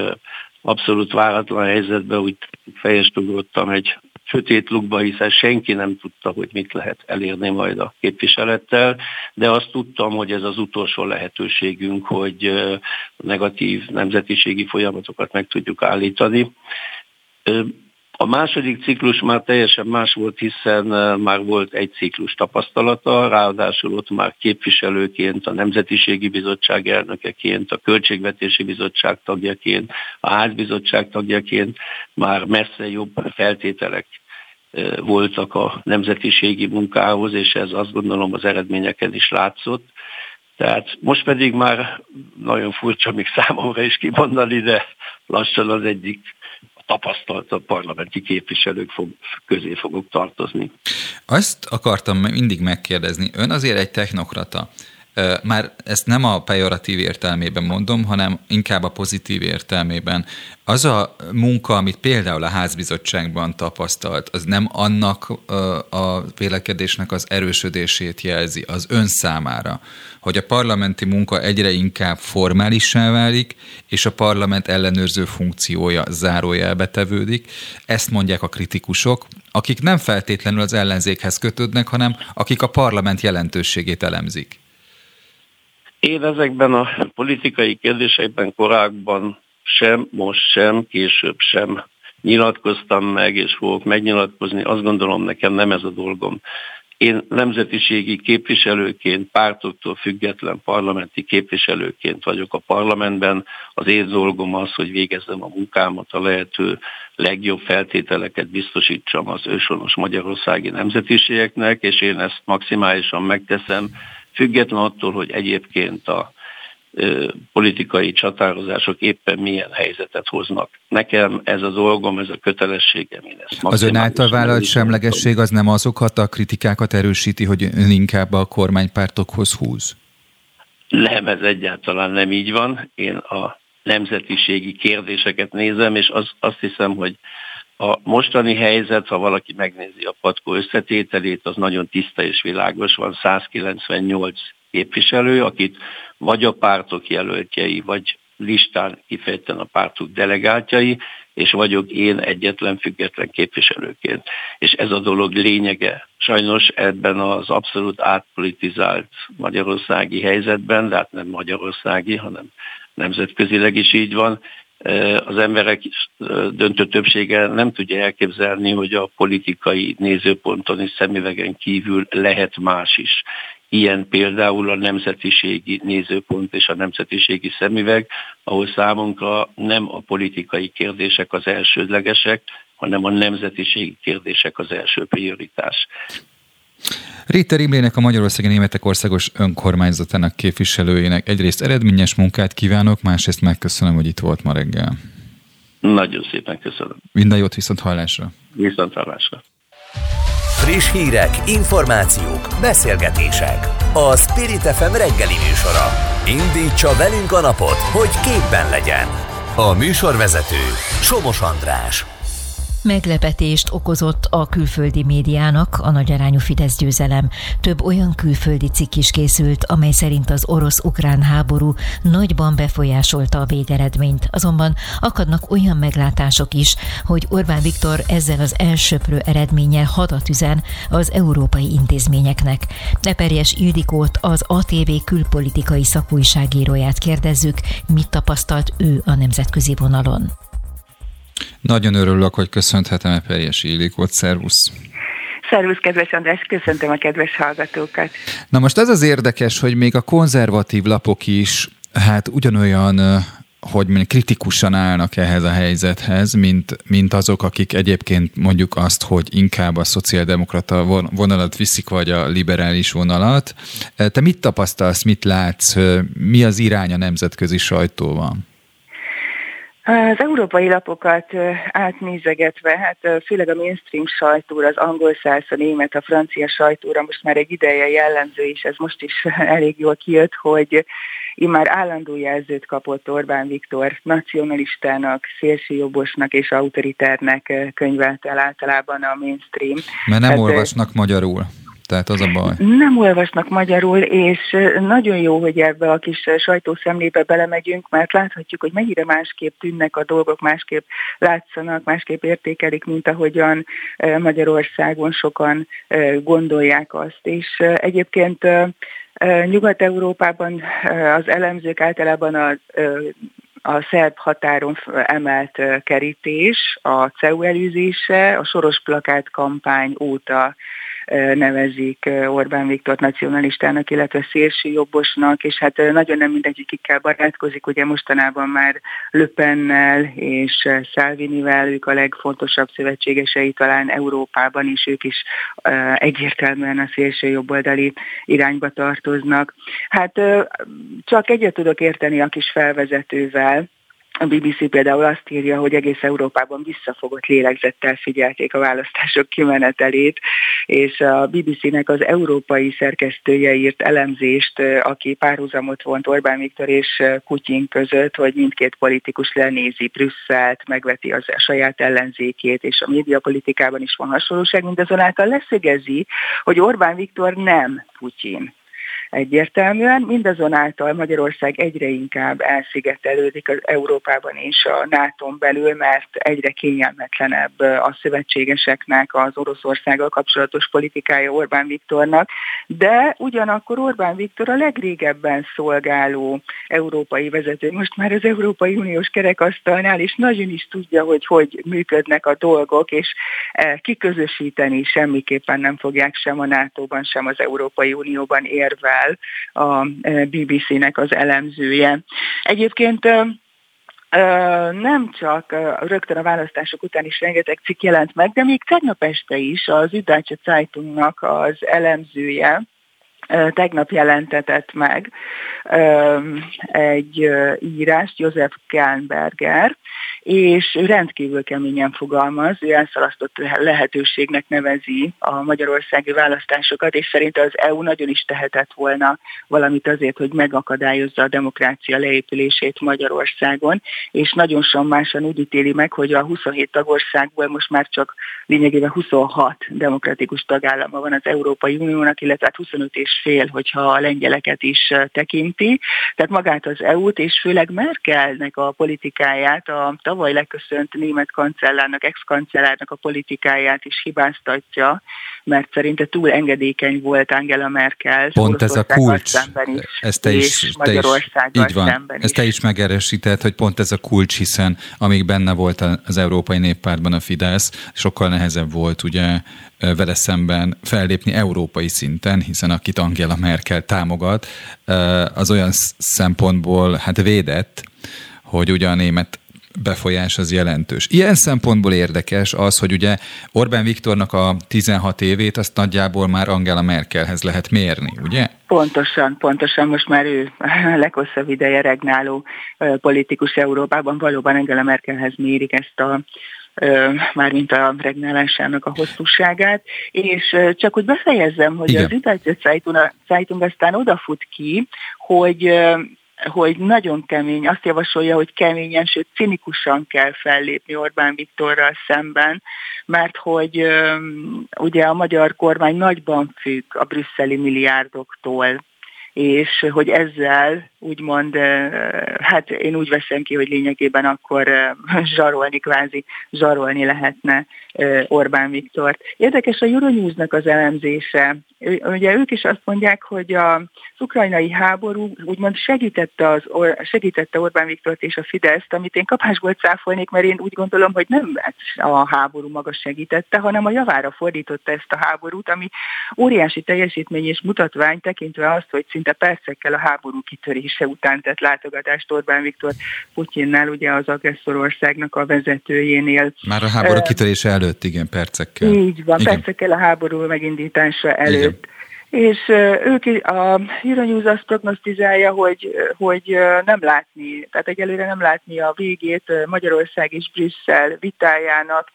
abszolút váratlan helyzetben úgy fejest ugrottam egy sötét lukba, hiszen senki nem tudta, hogy mit lehet elérni majd a képviselettel, de azt tudtam, hogy ez az utolsó lehetőségünk, hogy negatív nemzetiségi folyamatokat meg tudjuk állítani. A második ciklus már teljesen más volt, hiszen már volt egy ciklus tapasztalata, ráadásul ott már képviselőként, a Nemzetiségi Bizottság elnökeként, a Költségvetési Bizottság tagjaként, a Házbizottság tagjaként már messze jobb feltételek voltak a nemzetiségi munkához, és ez azt gondolom az eredményeken is látszott. Tehát most pedig már nagyon furcsa még számomra is kimondani, de lassan az egyik tapasztalt parlamenti képviselők fog, közé fogok tartozni. Azt akartam mindig megkérdezni, ön azért egy technokrata. Már ezt nem a pejoratív értelmében mondom, hanem inkább a pozitív értelmében. Az a munka, amit például a házbizottságban tapasztalt, az nem annak a vélekedésnek az erősödését jelzi az ön számára, hogy a parlamenti munka egyre inkább formálissá válik, és a parlament ellenőrző funkciója zárójelbe tevődik. Ezt mondják a kritikusok, akik nem feltétlenül az ellenzékhez kötődnek, hanem akik a parlament jelentőségét elemzik. Én ezekben a politikai kérdésekben korábban sem, most sem, később sem nyilatkoztam meg, és fogok megnyilatkozni. Azt gondolom, nekem nem ez a dolgom. Én nemzetiségi képviselőként, pártoktól független parlamenti képviselőként vagyok a parlamentben. Az én dolgom az, hogy végezzem a munkámat a lehető legjobb feltételeket biztosítsam az ősonos magyarországi nemzetiségeknek, és én ezt maximálisan megteszem, független attól, hogy egyébként a politikai csatározások éppen milyen helyzetet hoznak. Nekem ez a dolgom, ez a kötelességem. Én ezt az ön által vállalt semlegesség az nem azokat a kritikákat erősíti, hogy ön inkább a kormánypártokhoz húz? Nem, ez egyáltalán nem így van. Én a nemzetiségi kérdéseket nézem, és az, azt hiszem, hogy a mostani helyzet, ha valaki megnézi a patkó összetételét, az nagyon tiszta és világos. Van 198 képviselő, akit vagy a pártok jelöltjei, vagy listán kifejezetten a pártok delegáltjai, és vagyok én egyetlen független képviselőként. És ez a dolog lényege. Sajnos ebben az abszolút átpolitizált magyarországi helyzetben, de hát nem magyarországi, hanem nemzetközileg is így van, az emberek döntő többsége nem tudja elképzelni, hogy a politikai nézőponton és szemüvegen kívül lehet más is. Ilyen például a nemzetiségi nézőpont és a nemzetiségi szemüveg, ahol számunkra nem a politikai kérdések az elsődlegesek, hanem a nemzetiségi kérdések az első prioritás. Ritter Imrének a Magyarországi Németek Országos Önkormányzatának képviselőjének egyrészt eredményes munkát kívánok, másrészt megköszönöm, hogy itt volt ma reggel. Nagyon szépen köszönöm. Minden jót viszont hallásra. Viszont hallásra. Friss hírek, információk, beszélgetések. A Spirit FM reggeli műsora. Indítsa velünk a napot, hogy képben legyen. A műsorvezető Somos András. Meglepetést okozott a külföldi médiának a nagyarányú Fidesz győzelem. Több olyan külföldi cikk is készült, amely szerint az orosz-ukrán háború nagyban befolyásolta a végeredményt. Azonban akadnak olyan meglátások is, hogy Orbán Viktor ezzel az elsöprő eredménnyel hadat üzen az európai intézményeknek. Neperjes Ildikót, az ATV külpolitikai szakújságíróját kérdezzük, mit tapasztalt ő a nemzetközi vonalon. Nagyon örülök, hogy köszönhetem a Perjes Illikót. Szervusz! Szervusz, kedves András, köszöntöm a kedves hallgatókat. Na most ez az érdekes, hogy még a konzervatív lapok is hát ugyanolyan hogy mondjuk kritikusan állnak ehhez a helyzethez, mint, mint azok, akik egyébként mondjuk azt, hogy inkább a szociáldemokrata vonalat viszik, vagy a liberális vonalat. Te mit tapasztalsz, mit látsz, mi az irány a nemzetközi sajtóban? Az európai lapokat átnézegetve, hát főleg a mainstream sajtóra, az angol száz, a német, a francia sajtóra most már egy ideje jellemző, és ez most is elég jól kijött, hogy immár állandó jelzőt kapott Orbán Viktor nacionalistának, szélsőjobbosnak és autoritárnek könyvelt el általában a mainstream. Mert nem hát, olvasnak magyarul. Tehát az a baj. Nem olvasnak magyarul, és nagyon jó, hogy ebbe a kis sajtószemlébe belemegyünk, mert láthatjuk, hogy mennyire másképp tűnnek a dolgok, másképp látszanak, másképp értékelik, mint ahogyan Magyarországon sokan gondolják azt. És egyébként Nyugat-Európában az elemzők általában a a szerb határon emelt kerítés, a CEU előzése, a soros plakát kampány óta nevezik Orbán Viktor nacionalistának, illetve szélső jobbosnak, és hát nagyon nem mindegy, hogy kikkel barátkozik, ugye mostanában már Löpennel és Salvinivel, ők a legfontosabb szövetségesei talán Európában is, ők is egyértelműen a szélső jobboldali irányba tartoznak. Hát csak egyet tudok érteni a kis felvezetővel, a BBC például azt írja, hogy egész Európában visszafogott lélegzettel figyelték a választások kimenetelét, és a BBC-nek az európai szerkesztője írt elemzést, aki párhuzamot vont Orbán Viktor és Putyin között, hogy mindkét politikus lenézi Brüsszelt, megveti az a saját ellenzékét, és a médiapolitikában is van hasonlóság, mindazonáltal leszögezi, hogy Orbán Viktor nem Putyin egyértelműen. Mindazonáltal Magyarország egyre inkább elszigetelődik az Európában és a nato belül, mert egyre kényelmetlenebb a szövetségeseknek az Oroszországgal kapcsolatos politikája Orbán Viktornak, de ugyanakkor Orbán Viktor a legrégebben szolgáló európai vezető. Most már az Európai Uniós kerekasztalnál, és nagyon is tudja, hogy hogy működnek a dolgok, és e, kiközösíteni semmiképpen nem fogják sem a NATO-ban, sem az Európai Unióban érve fel a e, BBC-nek az elemzője. Egyébként e, e, nem csak rögtön a választások után is rengeteg cikk jelent meg, de még tegnap este is az Üdácsa Zeitungnak az elemzője, tegnap jelentetett meg egy írást József Kernberger, és rendkívül keményen fogalmaz, ő elszalasztott lehetőségnek nevezi a magyarországi választásokat, és szerint az EU nagyon is tehetett volna valamit azért, hogy megakadályozza a demokrácia leépülését Magyarországon, és nagyon sommásan úgy ítéli meg, hogy a 27 tagországból most már csak lényegében 26 demokratikus tagállama van az Európai Uniónak, illetve hát 25 és fél, hogyha a lengyeleket is tekinti. Tehát magát az EU-t, és főleg Merkelnek a politikáját, a tavaly leköszönt német kancellárnak, ex-kancellárnak a politikáját is hibáztatja, mert szerinte túl engedékeny volt Angela Merkel. Pont ez a kulcs. Is, ezt te is, te is, így van. Ezt te is megerősített, hogy pont ez a kulcs, hiszen amíg benne volt az Európai Néppártban a Fidesz, sokkal nehezebb volt ugye vele szemben fellépni európai szinten, hiszen akit Angela Merkel támogat, az olyan szempontból hát védett, hogy ugye a német befolyás az jelentős. Ilyen szempontból érdekes az, hogy ugye Orbán Viktornak a 16 évét azt nagyjából már Angela Merkelhez lehet mérni, ugye? Pontosan, pontosan most már ő a leghosszabb ideje regnáló politikus Európában valóban Angela Merkelhez mérik ezt a mármint a regnálásának a hosszúságát, és csak hogy befejezzem, hogy Igen. az Üdvözlő Zeitung aztán odafut ki, hogy hogy nagyon kemény, azt javasolja, hogy keményen, sőt cinikusan kell fellépni Orbán Viktorral szemben, mert hogy ugye a magyar kormány nagyban függ a brüsszeli milliárdoktól, és hogy ezzel úgymond, hát én úgy veszem ki, hogy lényegében akkor zsarolni, kvázi zsarolni lehetne Orbán Viktort. Érdekes a Euronews-nak az elemzése. Ugye ők is azt mondják, hogy az ukrajnai háború úgymond segítette, az, segítette Orbán Viktort és a Fideszt, amit én kapásból cáfolnék, mert én úgy gondolom, hogy nem a háború maga segítette, hanem a javára fordította ezt a háborút, ami óriási teljesítmény és mutatvány tekintve azt, hogy szinte percekkel a háború kitörése után tett látogatást Orbán Viktor Putyinnál, ugye az agresszorországnak a vezetőjénél. Már a háború kitörése előtt, igen, percekkel. Így van, igen. percekkel a háború megindítása előtt. Igen és ők, a Euronews azt prognosztizálja, hogy, hogy nem látni, tehát egyelőre nem látni a végét Magyarország és Brüsszel vitájának,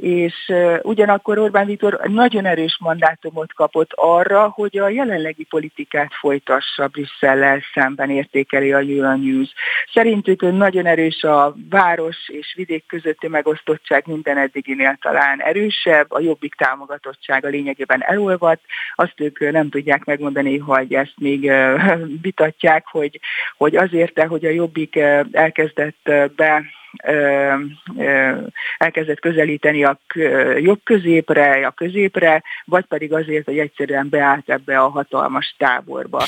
és ugyanakkor Orbán Viktor nagyon erős mandátumot kapott arra, hogy a jelenlegi politikát folytassa Brüsszellel szemben értékeli a Euronews. Szerintük nagyon erős a város és vidék közötti megosztottság minden eddiginél talán erősebb, a jobbik támogatottsága lényegében elolvadt, azt ők nem tudják megmondani, hogy ezt még vitatják, hogy, hogy azért, hogy a jobbik elkezdett be elkezdett közelíteni a jobb középre, a középre, vagy pedig azért, hogy egyszerűen beállt ebbe a hatalmas táborba.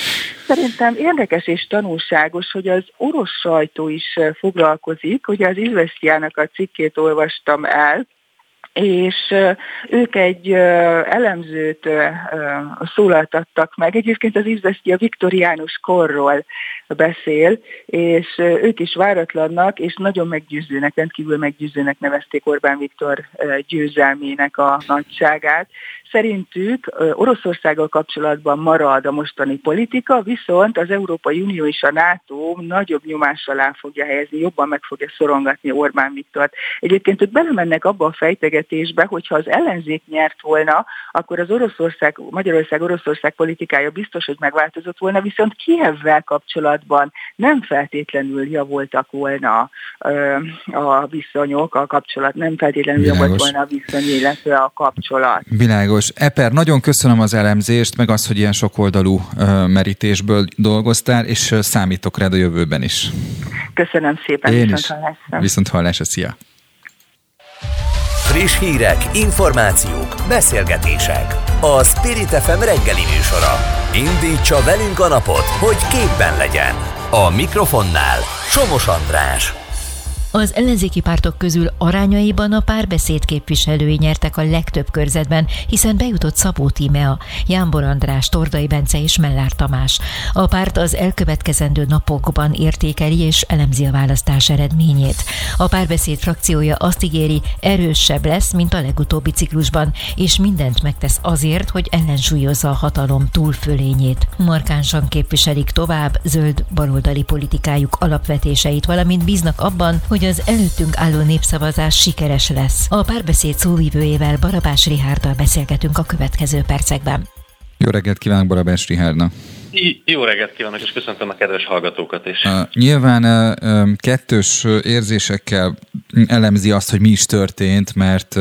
Szerintem érdekes és tanulságos, hogy az orosz sajtó is foglalkozik, hogy az Izvesztiának a cikkét olvastam el, és ők egy elemzőt szólaltattak meg. Egyébként az Izveszti a viktoriánus korról beszél, és ők is váratlannak, és nagyon meggyőzőnek, rendkívül meggyőzőnek nevezték Orbán Viktor győzelmének a nagyságát. Szerintük Oroszországgal kapcsolatban marad a mostani politika, viszont az Európai Unió és a NATO nagyobb nyomás alá fogja helyezni, jobban meg fogja szorongatni Orbán Viktort. Egyébként ők belemennek abba a fejtegetésbe, hogyha az ellenzék nyert volna, akkor az Oroszország, Magyarország-Oroszország politikája biztos, hogy megváltozott volna, viszont Kievvel kapcsolatban nem feltétlenül javultak volna a viszonyok, a kapcsolat, nem feltétlenül Világos. javult volna a viszony, illetve a kapcsolat. Világos. Világos. Eper, nagyon köszönöm az elemzést, meg azt, hogy ilyen sokoldalú merítésből dolgoztál, és számítok rád a jövőben is. Köszönöm szépen, Én viszont hallásra. Viszont hallásra, szia! Friss hírek, információk, beszélgetések. A Spirit FM reggeli műsora. Indítsa velünk a napot, hogy képben legyen. A mikrofonnál Somos András. Az ellenzéki pártok közül arányaiban a párbeszéd képviselői nyertek a legtöbb körzetben, hiszen bejutott Szabó Tímea, Jánbor András, Tordai Bence és Mellár Tamás. A párt az elkövetkezendő napokban értékeli és elemzi a választás eredményét. A párbeszéd frakciója azt ígéri, erősebb lesz, mint a legutóbbi ciklusban, és mindent megtesz azért, hogy ellensúlyozza a hatalom túlfölényét. Markánsan képviselik tovább zöld baloldali politikájuk alapvetéseit, valamint bíznak abban, hogy hogy az előttünk álló népszavazás sikeres lesz. A párbeszéd szóvívőjével Barabás Rihárdal beszélgetünk a következő percekben. Jó reggelt kívánok Barabás Rihárnak! Jó reggelt kívánok, és köszöntöm a kedves hallgatókat is. Nyilván kettős érzésekkel elemzi azt, hogy mi is történt, mert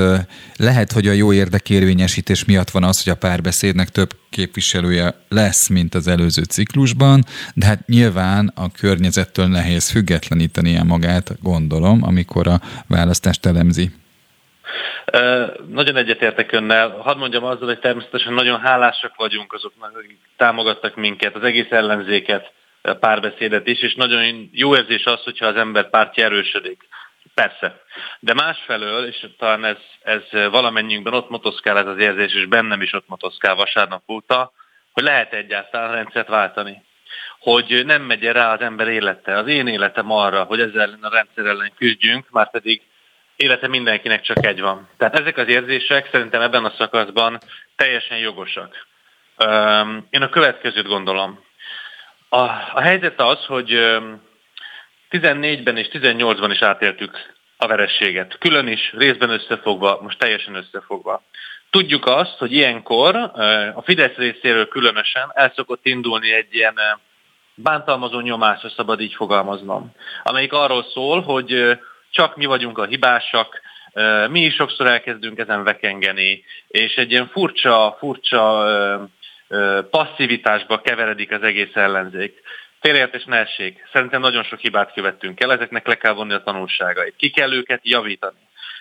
lehet, hogy a jó érdekérvényesítés miatt van az, hogy a párbeszédnek több képviselője lesz, mint az előző ciklusban, de hát nyilván a környezettől nehéz függetlenítenie magát, gondolom, amikor a választást elemzi. Nagyon egyetértek önnel. Hadd mondjam azzal, hogy természetesen nagyon hálásak vagyunk azoknak, akik támogattak minket, az egész ellenzéket, párbeszédet is, és nagyon jó érzés az, hogyha az ember pártja erősödik. Persze. De másfelől, és talán ez, ez valamennyiünkben ott motoszkál ez az érzés, és bennem is ott motoszkál vasárnap óta, hogy lehet egyáltalán rendszert váltani. Hogy nem megy rá az ember élete, az én életem arra, hogy ezzel a rendszer ellen küzdjünk, már pedig élete mindenkinek csak egy van. Tehát ezek az érzések szerintem ebben a szakaszban teljesen jogosak. Én a következőt gondolom. A, a helyzet az, hogy 14-ben és 18-ban is átéltük a verességet. Külön is, részben összefogva, most teljesen összefogva. Tudjuk azt, hogy ilyenkor a Fidesz részéről különösen el szokott indulni egy ilyen bántalmazó nyomás, ha szabad így fogalmaznom, amelyik arról szól, hogy csak mi vagyunk a hibásak, mi is sokszor elkezdünk ezen vekengeni, és egy ilyen furcsa, furcsa passzivitásba keveredik az egész ellenzék. Félreértés ne essék. Szerintem nagyon sok hibát követtünk el, ezeknek le kell vonni a tanulságait. Ki kell őket javítani.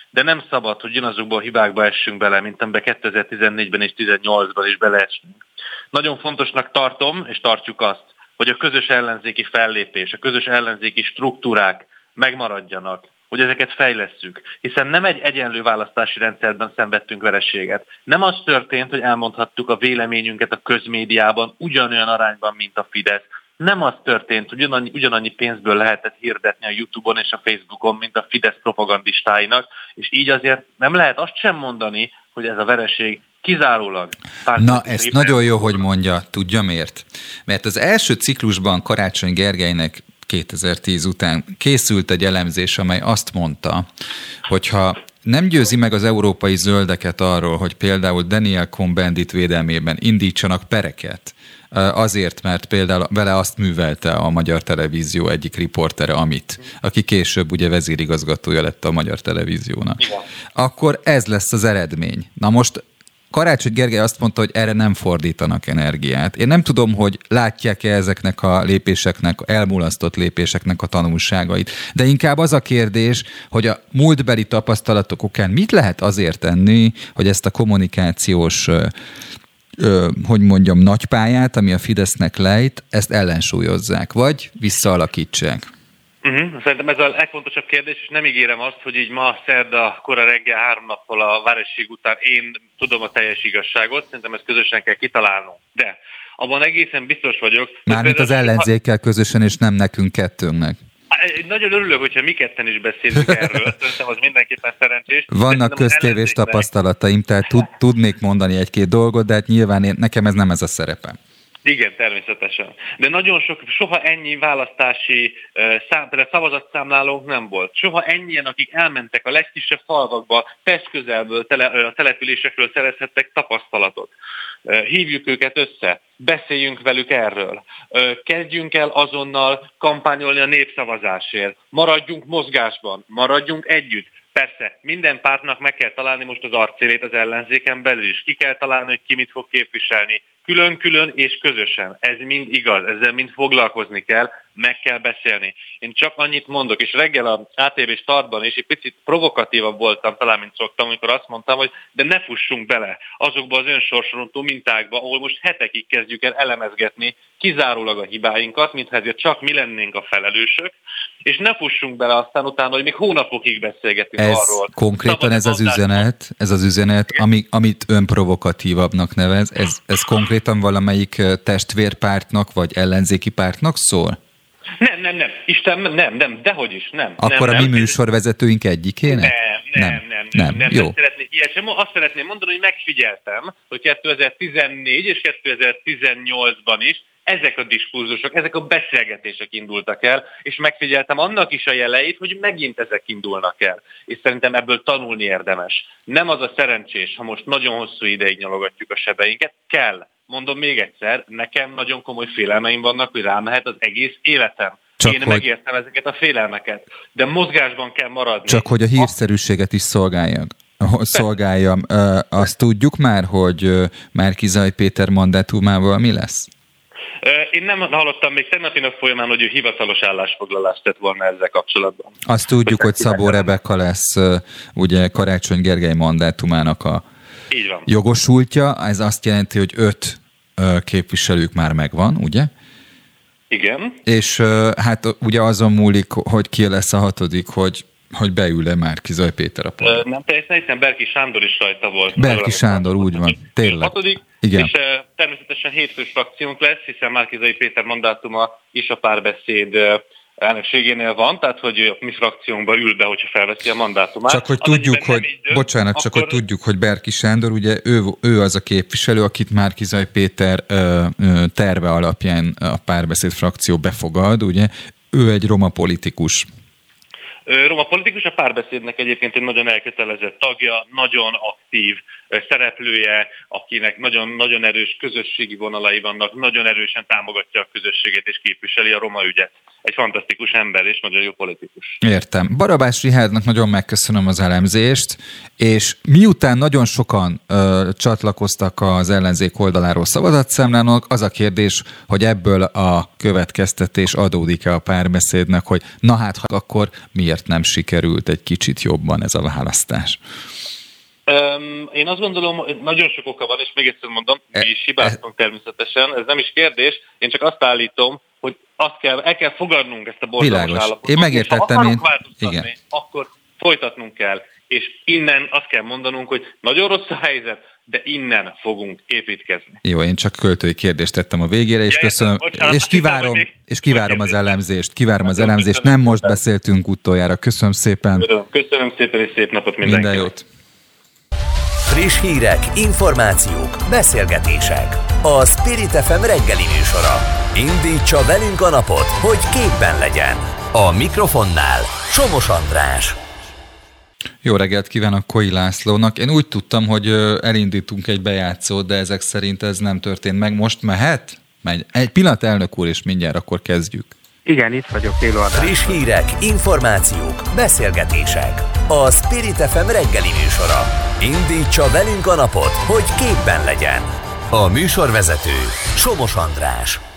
De nem szabad, hogy ugyanazokból a hibákba essünk bele, mint amiben 2014-ben és 2018-ban is beleesünk. Nagyon fontosnak tartom, és tartjuk azt, hogy a közös ellenzéki fellépés, a közös ellenzéki struktúrák megmaradjanak, hogy ezeket fejlesszük, hiszen nem egy egyenlő választási rendszerben szenvedtünk vereséget. Nem az történt, hogy elmondhattuk a véleményünket a közmédiában ugyanolyan arányban, mint a Fidesz. Nem az történt, hogy ugyanannyi, ugyanannyi pénzből lehetett hirdetni a Youtube-on és a Facebookon, mint a Fidesz propagandistáinak, és így azért nem lehet azt sem mondani, hogy ez a vereség kizárólag. Na, ezt nagyon jó, hogy mondja. Tudja miért? Mert az első ciklusban Karácsony Gergelynek 2010 után készült egy elemzés, amely azt mondta, hogyha nem győzi meg az európai zöldeket arról, hogy például Daniel Cohn-Bendit védelmében indítsanak pereket, azért, mert például vele azt művelte a Magyar Televízió egyik riportere, Amit, aki később ugye vezérigazgatója lett a Magyar Televíziónak. Igen. Akkor ez lesz az eredmény. Na most Karácsony Gergely azt mondta, hogy erre nem fordítanak energiát. Én nem tudom, hogy látják-e ezeknek a lépéseknek, elmulasztott lépéseknek a tanulságait, de inkább az a kérdés, hogy a múltbeli tapasztalatok okán mit lehet azért tenni, hogy ezt a kommunikációs hogy mondjam, nagypályát, ami a Fidesznek lejt, ezt ellensúlyozzák, vagy visszaalakítsák? Uh-huh. Szerintem ez a legfontosabb kérdés, és nem ígérem azt, hogy így ma szerda, kora reggel, három nappal a váresség után én tudom a teljes igazságot, szerintem ezt közösen kell kitalálnunk. De abban egészen biztos vagyok. Mármint az ellenzékkel közösen, és nem nekünk kettőnknek. Nagyon örülök, hogyha mi ketten is beszélünk erről, szerintem az mindenképpen szerencsés. Vannak köztévés tapasztalataim, tehát tud, tudnék mondani egy-két dolgot, de hát nyilván én, nekem ez nem ez a szerepem. Igen, természetesen. De nagyon sok, soha ennyi választási szám, szavazatszámlálónk nem volt. Soha ennyien, akik elmentek a legkisebb falvakba, test közelből, tele, a településekről szerezhettek tapasztalatot. Hívjuk őket össze, beszéljünk velük erről. Kezdjünk el azonnal kampányolni a népszavazásért. Maradjunk mozgásban, maradjunk együtt. Persze, minden pártnak meg kell találni most az arcélét az ellenzéken belül is. Ki kell találni, hogy ki mit fog képviselni külön-külön és közösen. Ez mind igaz, ezzel mind foglalkozni kell, meg kell beszélni. Én csak annyit mondok, és reggel a ATV startban is egy picit provokatívabb voltam, talán mint szoktam, amikor azt mondtam, hogy de ne fussunk bele azokba az önsorsorontó mintákba, ahol most hetekig kezdjük el elemezgetni kizárólag a hibáinkat, mintha ezért csak mi lennénk a felelősök, és ne fussunk bele aztán utána, hogy még hónapokig beszélgetünk ez arról. Konkrétan ez az üzenet, ez az üzenet, ami, amit ön provokatívabbnak nevez, ez, ez konkrétan valamelyik testvérpártnak vagy ellenzéki pártnak szól? Nem, nem, nem. Isten, nem, nem, dehogy is, nem. Akkor nem, a mi nem. műsorvezetőink egyikének? Nem, nem, nem, nem, nem, nem, Jó. nem szeretnék ilyet sem. Azt szeretném mondani, hogy megfigyeltem, hogy 2014 és 2018-ban is ezek a diskurzusok, ezek a beszélgetések indultak el, és megfigyeltem annak is a jeleit, hogy megint ezek indulnak el. És szerintem ebből tanulni érdemes. Nem az a szerencsés, ha most nagyon hosszú ideig nyalogatjuk a sebeinket, kell. Mondom még egyszer, nekem nagyon komoly félelmeim vannak, hogy rámehet az egész életem. Csak Én hogy... megértem ezeket a félelmeket, de mozgásban kell maradni. Csak hogy a hírszerűséget is szolgáljak szolgáljam. Azt tudjuk már, hogy Márkizaj Péter mandátumával mi lesz? Én nem hallottam még tegnapi nap folyamán, hogy ő hivatalos állásfoglalást tett volna ezzel kapcsolatban. Azt tudjuk, hogy Szabó Rebeka lesz ugye Karácsony Gergely mandátumának a Így van. jogosultja. Ez azt jelenti, hogy öt képviselők már megvan, ugye? Igen. És hát ugye azon múlik, hogy ki lesz a hatodik, hogy hogy beül-e már Kizaj Péter a pont. Nem teljesen, hiszen Berki Sándor is rajta volt. Berki Sándor, úgy van, tényleg. Hatodik, Igen. És természetesen hétfős frakciónk lesz, hiszen Márkizai Péter mandátuma is a párbeszéd elnökségénél van, tehát hogy a mi frakciónkban ül be, hogyha felveszi a mandátumát. Csak hogy tudjuk, hogy, dönt, bocsánat, akkor... csak hogy tudjuk, hogy Berki Sándor, ugye ő, ő az a képviselő, akit Márkizaj Péter ö, ö, terve alapján a párbeszéd frakció befogad, ugye ő egy roma politikus. Roma politikus a párbeszédnek egyébként egy nagyon elkötelezett tagja, nagyon aktív szereplője, akinek nagyon, nagyon erős közösségi vonalai vannak, nagyon erősen támogatja a közösséget és képviseli a roma ügyet. Egy fantasztikus ember és nagyon jó politikus. Értem. Barabás Rihádnak nagyon megköszönöm az elemzést, és miután nagyon sokan ö, csatlakoztak az ellenzék oldaláról szavazatszámlának, az a kérdés, hogy ebből a következtetés adódik-e a párbeszédnek, hogy na hát akkor miért nem sikerült egy kicsit jobban ez a választás? én azt gondolom, hogy nagyon sok oka van, és még egyszer mondom, mi is e- hibáztunk természetesen, ez nem is kérdés, én csak azt állítom, hogy azt kell, el kell fogadnunk ezt a borzalmas állapotot. Én megértettem, én... Igen. akkor folytatnunk kell. És innen azt kell mondanunk, hogy nagyon rossz a helyzet, de innen fogunk építkezni. Jó, én csak költői kérdést tettem a végére, és ja, köszönöm, bocsánat, és kivárom, és kivárom az elemzést, kivárom az elemzést, nem most beszéltünk utoljára. Köszönöm szépen. Köszönöm szépen, és szép napot mindenkinek. Minden jót. Friss hírek, információk, beszélgetések. A Spirit FM reggeli műsora. Indítsa velünk a napot, hogy képben legyen. A mikrofonnál Somos András. Jó reggelt kívánok Koi Lászlónak. Én úgy tudtam, hogy elindítunk egy bejátszót, de ezek szerint ez nem történt meg. Most mehet? Megy. Egy pillanat, elnök úr, és mindjárt akkor kezdjük. Igen, itt vagyok élőadásban. Friss hírek, információk, beszélgetések. A Spirit FM reggeli műsora. Indítsa velünk a napot, hogy képben legyen. A műsorvezető Somos András.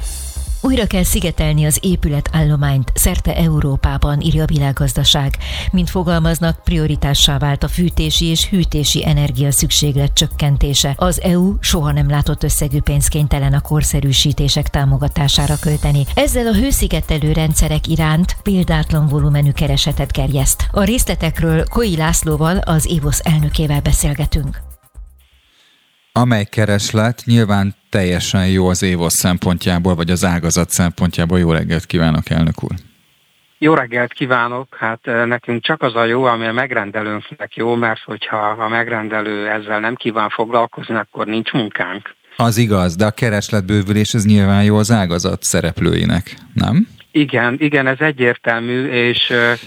Újra kell szigetelni az épületállományt szerte Európában, írja a világgazdaság. Mint fogalmaznak, prioritássá vált a fűtési és hűtési energia szükséglet csökkentése. Az EU soha nem látott összegű pénzkénytelen a korszerűsítések támogatására költeni. Ezzel a hőszigetelő rendszerek iránt példátlan volumenű keresetet gerjeszt. A részletekről Koi Lászlóval, az EVOS elnökével beszélgetünk amely kereslet nyilván teljesen jó az évos szempontjából, vagy az ágazat szempontjából. Jó reggelt kívánok, elnök úr! Jó reggelt kívánok! Hát eh, nekünk csak az a jó, ami a megrendelőnknek jó, mert hogyha a megrendelő ezzel nem kíván foglalkozni, akkor nincs munkánk. Az igaz, de a keresletbővülés ez nyilván jó az ágazat szereplőinek, nem? Igen, igen, ez egyértelmű, és eh,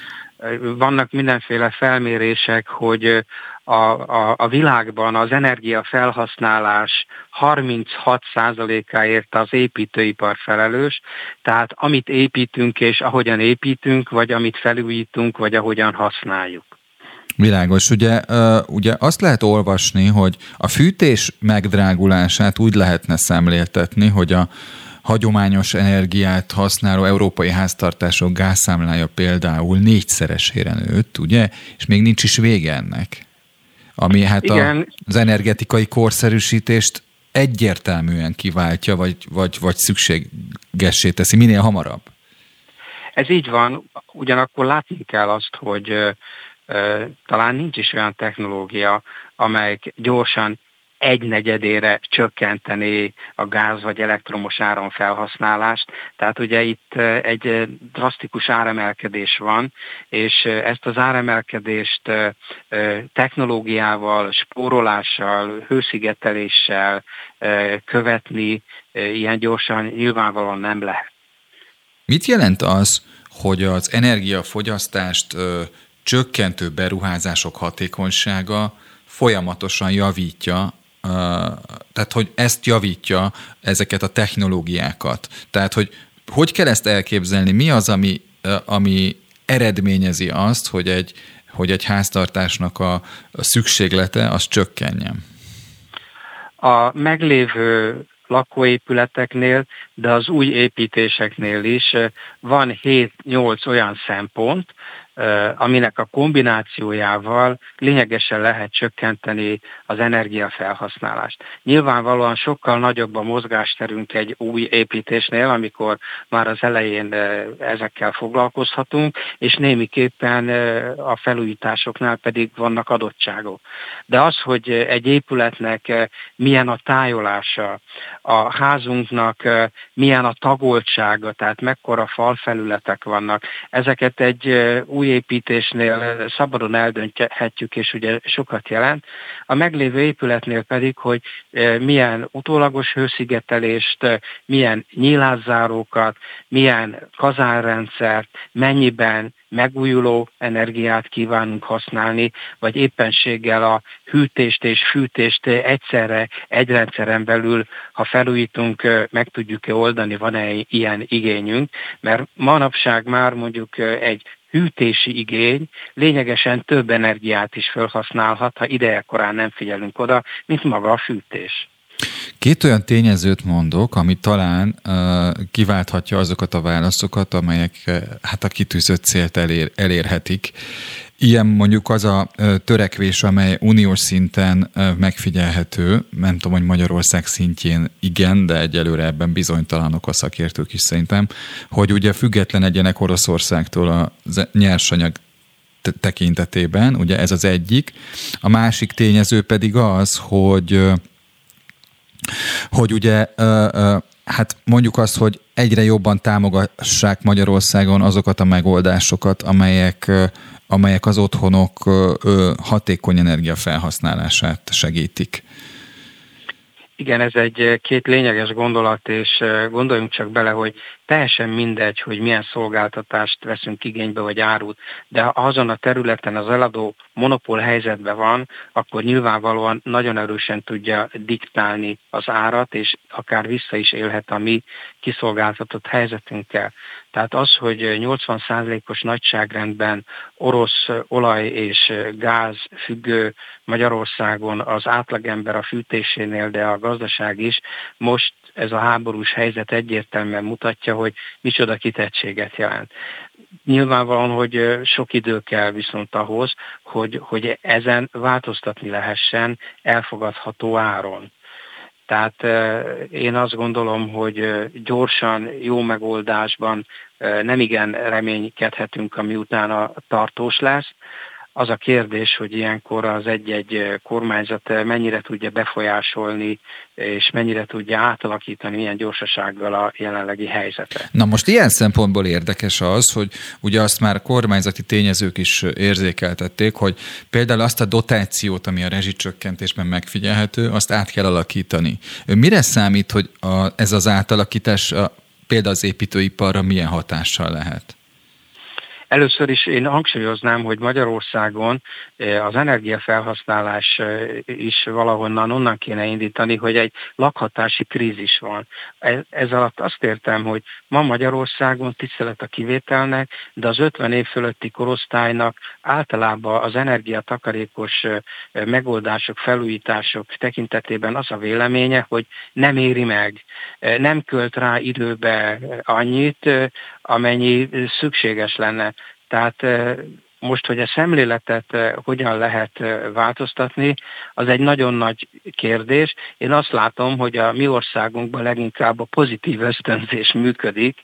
vannak mindenféle felmérések, hogy a, a, a világban az energiafelhasználás 36%-áért az építőipar felelős, tehát amit építünk és ahogyan építünk, vagy amit felújítunk, vagy ahogyan használjuk. Világos. Ugye, ugye azt lehet olvasni, hogy a fűtés megdrágulását úgy lehetne szemléltetni, hogy a, hagyományos energiát használó európai háztartások gázszámlája például négyszeresére nőtt, ugye? És még nincs is vége ennek. Ami hát a, az energetikai korszerűsítést egyértelműen kiváltja, vagy, vagy, vagy szükségessé teszi, minél hamarabb. Ez így van, ugyanakkor látni kell azt, hogy ö, talán nincs is olyan technológia, amely gyorsan egy negyedére csökkenteni a gáz vagy elektromos áram felhasználást. Tehát ugye itt egy drasztikus áremelkedés van, és ezt az áremelkedést technológiával, spórolással, hőszigeteléssel követni ilyen gyorsan nyilvánvalóan nem lehet. Mit jelent az, hogy az energiafogyasztást csökkentő beruházások hatékonysága folyamatosan javítja tehát hogy ezt javítja ezeket a technológiákat. Tehát, hogy hogy kell ezt elképzelni, mi az, ami, ami eredményezi azt, hogy egy, hogy egy háztartásnak a, a szükséglete az csökkenjen? A meglévő lakóépületeknél, de az új építéseknél is van 7-8 olyan szempont, aminek a kombinációjával lényegesen lehet csökkenteni az energiafelhasználást. Nyilvánvalóan sokkal nagyobb a mozgásterünk egy új építésnél, amikor már az elején ezekkel foglalkozhatunk, és némiképpen a felújításoknál pedig vannak adottságok. De az, hogy egy épületnek milyen a tájolása, a házunknak milyen a tagoltsága, tehát mekkora falfelületek vannak, ezeket egy új új építésnél szabadon eldönthetjük, és ugye sokat jelent. A meglévő épületnél pedig, hogy milyen utólagos hőszigetelést, milyen nyílászárókat, milyen kazánrendszert, mennyiben megújuló energiát kívánunk használni, vagy éppenséggel a hűtést és fűtést egyszerre egy rendszeren belül, ha felújítunk, meg tudjuk-e oldani, van-e ilyen igényünk, mert manapság már mondjuk egy hűtési igény lényegesen több energiát is felhasználhat, ha idejekorán nem figyelünk oda, mint maga a fűtés. Két olyan tényezőt mondok, ami talán uh, kiválthatja azokat a válaszokat, amelyek uh, hát a kitűzött célt elér, elérhetik. Ilyen mondjuk az a törekvés, amely uniós szinten megfigyelhető, nem tudom, hogy Magyarország szintjén igen, de egyelőre ebben bizonytalanok a szakértők is szerintem, hogy ugye független egyenek Oroszországtól a nyersanyag tekintetében, ugye ez az egyik. A másik tényező pedig az, hogy hogy ugye hát mondjuk azt, hogy egyre jobban támogassák Magyarországon azokat a megoldásokat, amelyek, amelyek az otthonok hatékony energiafelhasználását segítik. Igen, ez egy két lényeges gondolat, és gondoljunk csak bele, hogy teljesen mindegy, hogy milyen szolgáltatást veszünk igénybe, vagy árut, de ha azon a területen az eladó monopól helyzetben van, akkor nyilvánvalóan nagyon erősen tudja diktálni az árat, és akár vissza is élhet a mi kiszolgáltatott helyzetünkkel. Tehát az, hogy 80%-os nagyságrendben orosz olaj és gáz függő Magyarországon az átlagember a fűtésénél, de a gazdaság is most ez a háborús helyzet egyértelműen mutatja, hogy micsoda kitettséget jelent. Nyilvánvalóan, hogy sok idő kell viszont ahhoz, hogy, hogy ezen változtatni lehessen elfogadható áron. Tehát én azt gondolom, hogy gyorsan, jó megoldásban nem igen reménykedhetünk, ami utána tartós lesz, az a kérdés, hogy ilyenkor az egy-egy kormányzat mennyire tudja befolyásolni, és mennyire tudja átalakítani milyen gyorsasággal a jelenlegi helyzetet. Na most ilyen szempontból érdekes az, hogy ugye azt már kormányzati tényezők is érzékeltették, hogy például azt a dotációt, ami a rezsicsökkentésben megfigyelhető, azt át kell alakítani. Mire számít, hogy a, ez az átalakítás a, például az építőiparra milyen hatással lehet? Először is én hangsúlyoznám, hogy Magyarországon eh, az energiafelhasználás eh, is valahonnan onnan kéne indítani, hogy egy lakhatási krízis van. E, ez alatt azt értem, hogy ma Magyarországon tisztelet a kivételnek, de az 50 év fölötti korosztálynak általában az energiatakarékos eh, megoldások, felújítások tekintetében az a véleménye, hogy nem éri meg, nem költ rá időbe annyit, amennyi szükséges lenne. Tehát most, hogy a szemléletet hogyan lehet változtatni, az egy nagyon nagy kérdés. Én azt látom, hogy a mi országunkban leginkább a pozitív ösztönzés működik,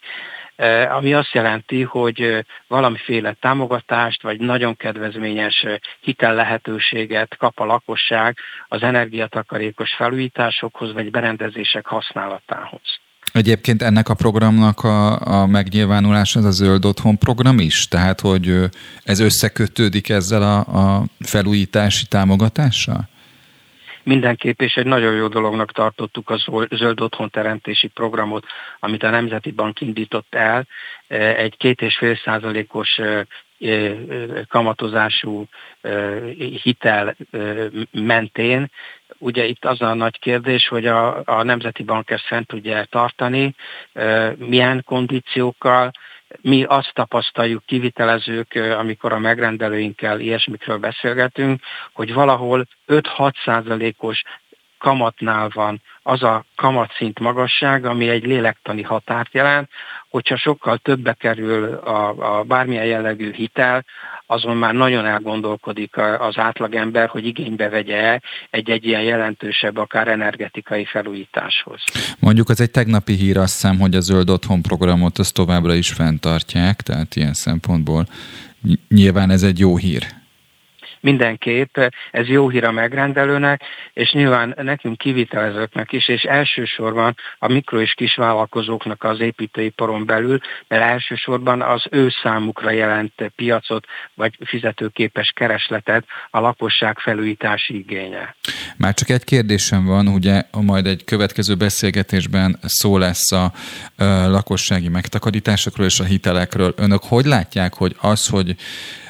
ami azt jelenti, hogy valamiféle támogatást vagy nagyon kedvezményes hitel lehetőséget kap a lakosság az energiatakarékos felújításokhoz vagy berendezések használatához. Egyébként ennek a programnak a, a megnyilvánulás az a Zöld Otthon program is? Tehát, hogy ez összekötődik ezzel a, a felújítási támogatással? Mindenképp, és egy nagyon jó dolognak tartottuk a Zöld Otthon teremtési programot, amit a Nemzeti Bank indított el. Egy két és fél százalékos kamatozású hitel mentén. Ugye itt az a nagy kérdés, hogy a, a Nemzeti Bank ezt fent tudja tartani, milyen kondíciókkal, mi azt tapasztaljuk kivitelezők, amikor a megrendelőinkkel ilyesmikről beszélgetünk, hogy valahol 5-6 százalékos kamatnál van az a kamatszint magasság, ami egy lélektani határt jelent, hogyha sokkal többe kerül a, a bármilyen jellegű hitel, azon már nagyon elgondolkodik az átlagember, hogy igénybe vegye egy-egy ilyen jelentősebb, akár energetikai felújításhoz. Mondjuk az egy tegnapi hír, azt hiszem, hogy a Zöld Otthon programot azt továbbra is fenntartják, tehát ilyen szempontból nyilván ez egy jó hír. Mindenképp ez jó hír a megrendelőnek, és nyilván nekünk kivitelezőknek is, és elsősorban a mikro és kisvállalkozóknak az építőiparon belül, mert elsősorban az ő számukra jelent piacot, vagy fizetőképes keresletet a lakosság felújítási igénye. Már csak egy kérdésem van, ugye majd egy következő beszélgetésben szó lesz a, lakossági megtakarításokról és a hitelekről. Önök hogy látják, hogy az, hogy,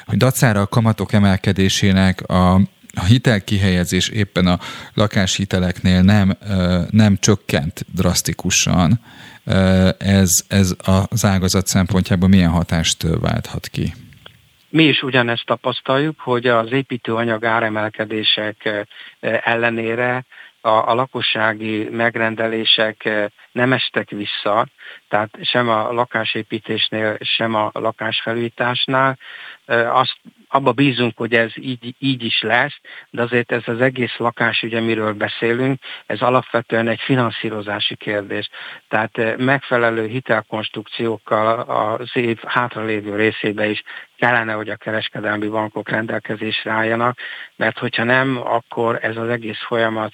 hogy dacára a kamatok emelkedésének a a hitelkihelyezés éppen a lakáshiteleknél nem, nem csökkent drasztikusan, ez, ez az ágazat szempontjából milyen hatást válthat ki? Mi is ugyanezt tapasztaljuk, hogy az építőanyag áremelkedések ellenére a, a lakossági megrendelések nem estek vissza, tehát sem a lakásépítésnél, sem a lakásfelújításnál. Azt abba bízunk, hogy ez így, így is lesz, de azért ez az egész lakás, ugye miről beszélünk, ez alapvetően egy finanszírozási kérdés. Tehát megfelelő hitelkonstrukciókkal az év hátralévő részébe is kellene, hogy a kereskedelmi bankok rendelkezésre álljanak, mert hogyha nem, akkor ez az egész folyamat,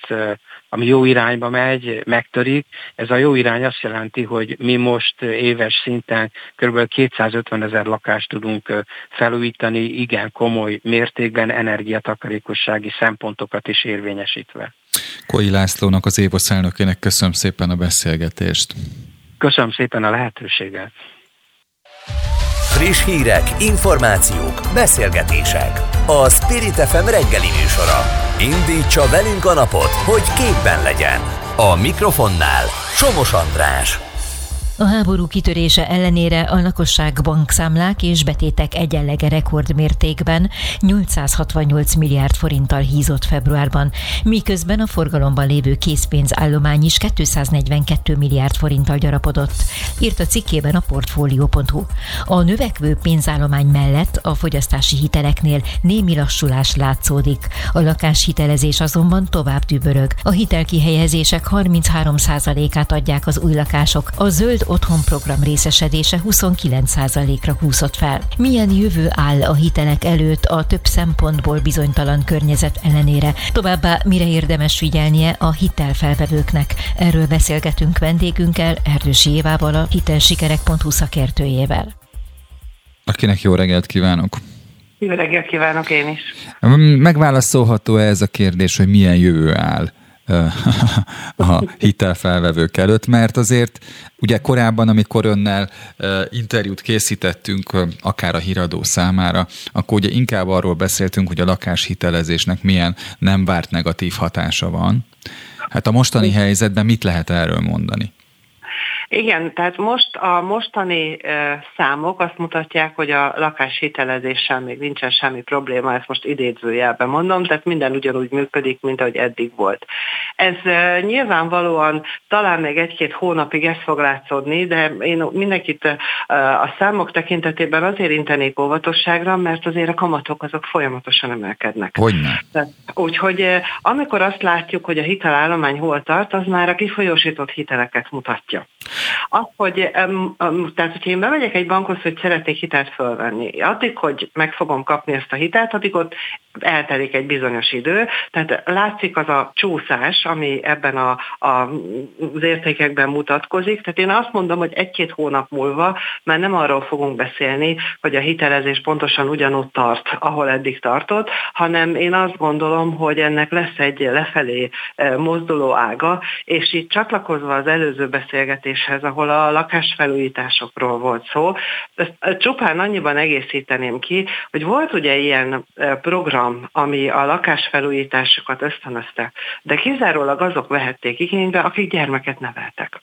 ami jó irányba megy, megtörik. Ez a jó irány azt jelenti, hogy mi most éves szinten kb. 250 ezer lakást tudunk felújítani, igen komoly mértékben energiatakarékossági szempontokat is érvényesítve. Koi Lászlónak, az Évosz elnökének köszönöm szépen a beszélgetést. Köszönöm szépen a lehetőséget. Friss hírek, információk, beszélgetések. A Spirit FM reggeli műsora. Indítsa velünk a napot, hogy képben legyen. A mikrofonnál Somos András. A háború kitörése ellenére a lakosság bankszámlák és betétek egyenlege rekordmértékben 868 milliárd forinttal hízott februárban, miközben a forgalomban lévő készpénzállomány is 242 milliárd forinttal gyarapodott, írt a cikkében a Portfolio.hu. A növekvő pénzállomány mellett a fogyasztási hiteleknél némi lassulás látszódik. A lakáshitelezés azonban tovább dübörög. A hitelkihelyezések 33%-át adják az új lakások. A zöld otthonprogram részesedése 29%-ra húzott fel. Milyen jövő áll a hitelek előtt a több szempontból bizonytalan környezet ellenére? Továbbá mire érdemes figyelnie a hitelfelvevőknek? Erről beszélgetünk vendégünkkel, Erdősi Évával, a hitelsikerek.hu szakértőjével. Akinek jó reggelt kívánok! Jó reggelt kívánok én is! Megválaszolható-e ez a kérdés, hogy milyen jövő áll a hitelfelvevők előtt, mert azért ugye korábban, amikor önnel interjút készítettünk, akár a híradó számára, akkor ugye inkább arról beszéltünk, hogy a lakáshitelezésnek milyen nem várt negatív hatása van. Hát a mostani helyzetben mit lehet erről mondani? Igen, tehát most a mostani számok azt mutatják, hogy a lakáshitelezéssel még nincsen semmi probléma, ezt most idézőjelben mondom, tehát minden ugyanúgy működik, mint ahogy eddig volt. Ez nyilvánvalóan talán még egy-két hónapig ez fog látszódni, de én mindenkit a számok tekintetében azért intenék óvatosságra, mert azért a kamatok azok folyamatosan emelkednek. Hogyne? Úgyhogy amikor azt látjuk, hogy a hitelállomány hol tart, az már a kifolyósított hiteleket mutatja. Az, hogy, tehát hogyha én bemegyek egy bankhoz, hogy szeretnék hitelt fölvenni, addig, hogy meg fogom kapni ezt a hitelt, addig ott eltelik egy bizonyos idő, tehát látszik az a csúszás, ami ebben a, a, az értékekben mutatkozik, tehát én azt mondom, hogy egy-két hónap múlva már nem arról fogunk beszélni, hogy a hitelezés pontosan ugyanott tart, ahol eddig tartott, hanem én azt gondolom, hogy ennek lesz egy lefelé e, mozduló ága, és itt csatlakozva az előző beszélgetéshez, ahol a lakásfelújításokról volt szó, ezt csupán annyiban egészíteném ki, hogy volt ugye ilyen e, program, ami a lakásfelújításokat ösztönözte, de kizárólag azok vehették igénybe, akik gyermeket neveltek.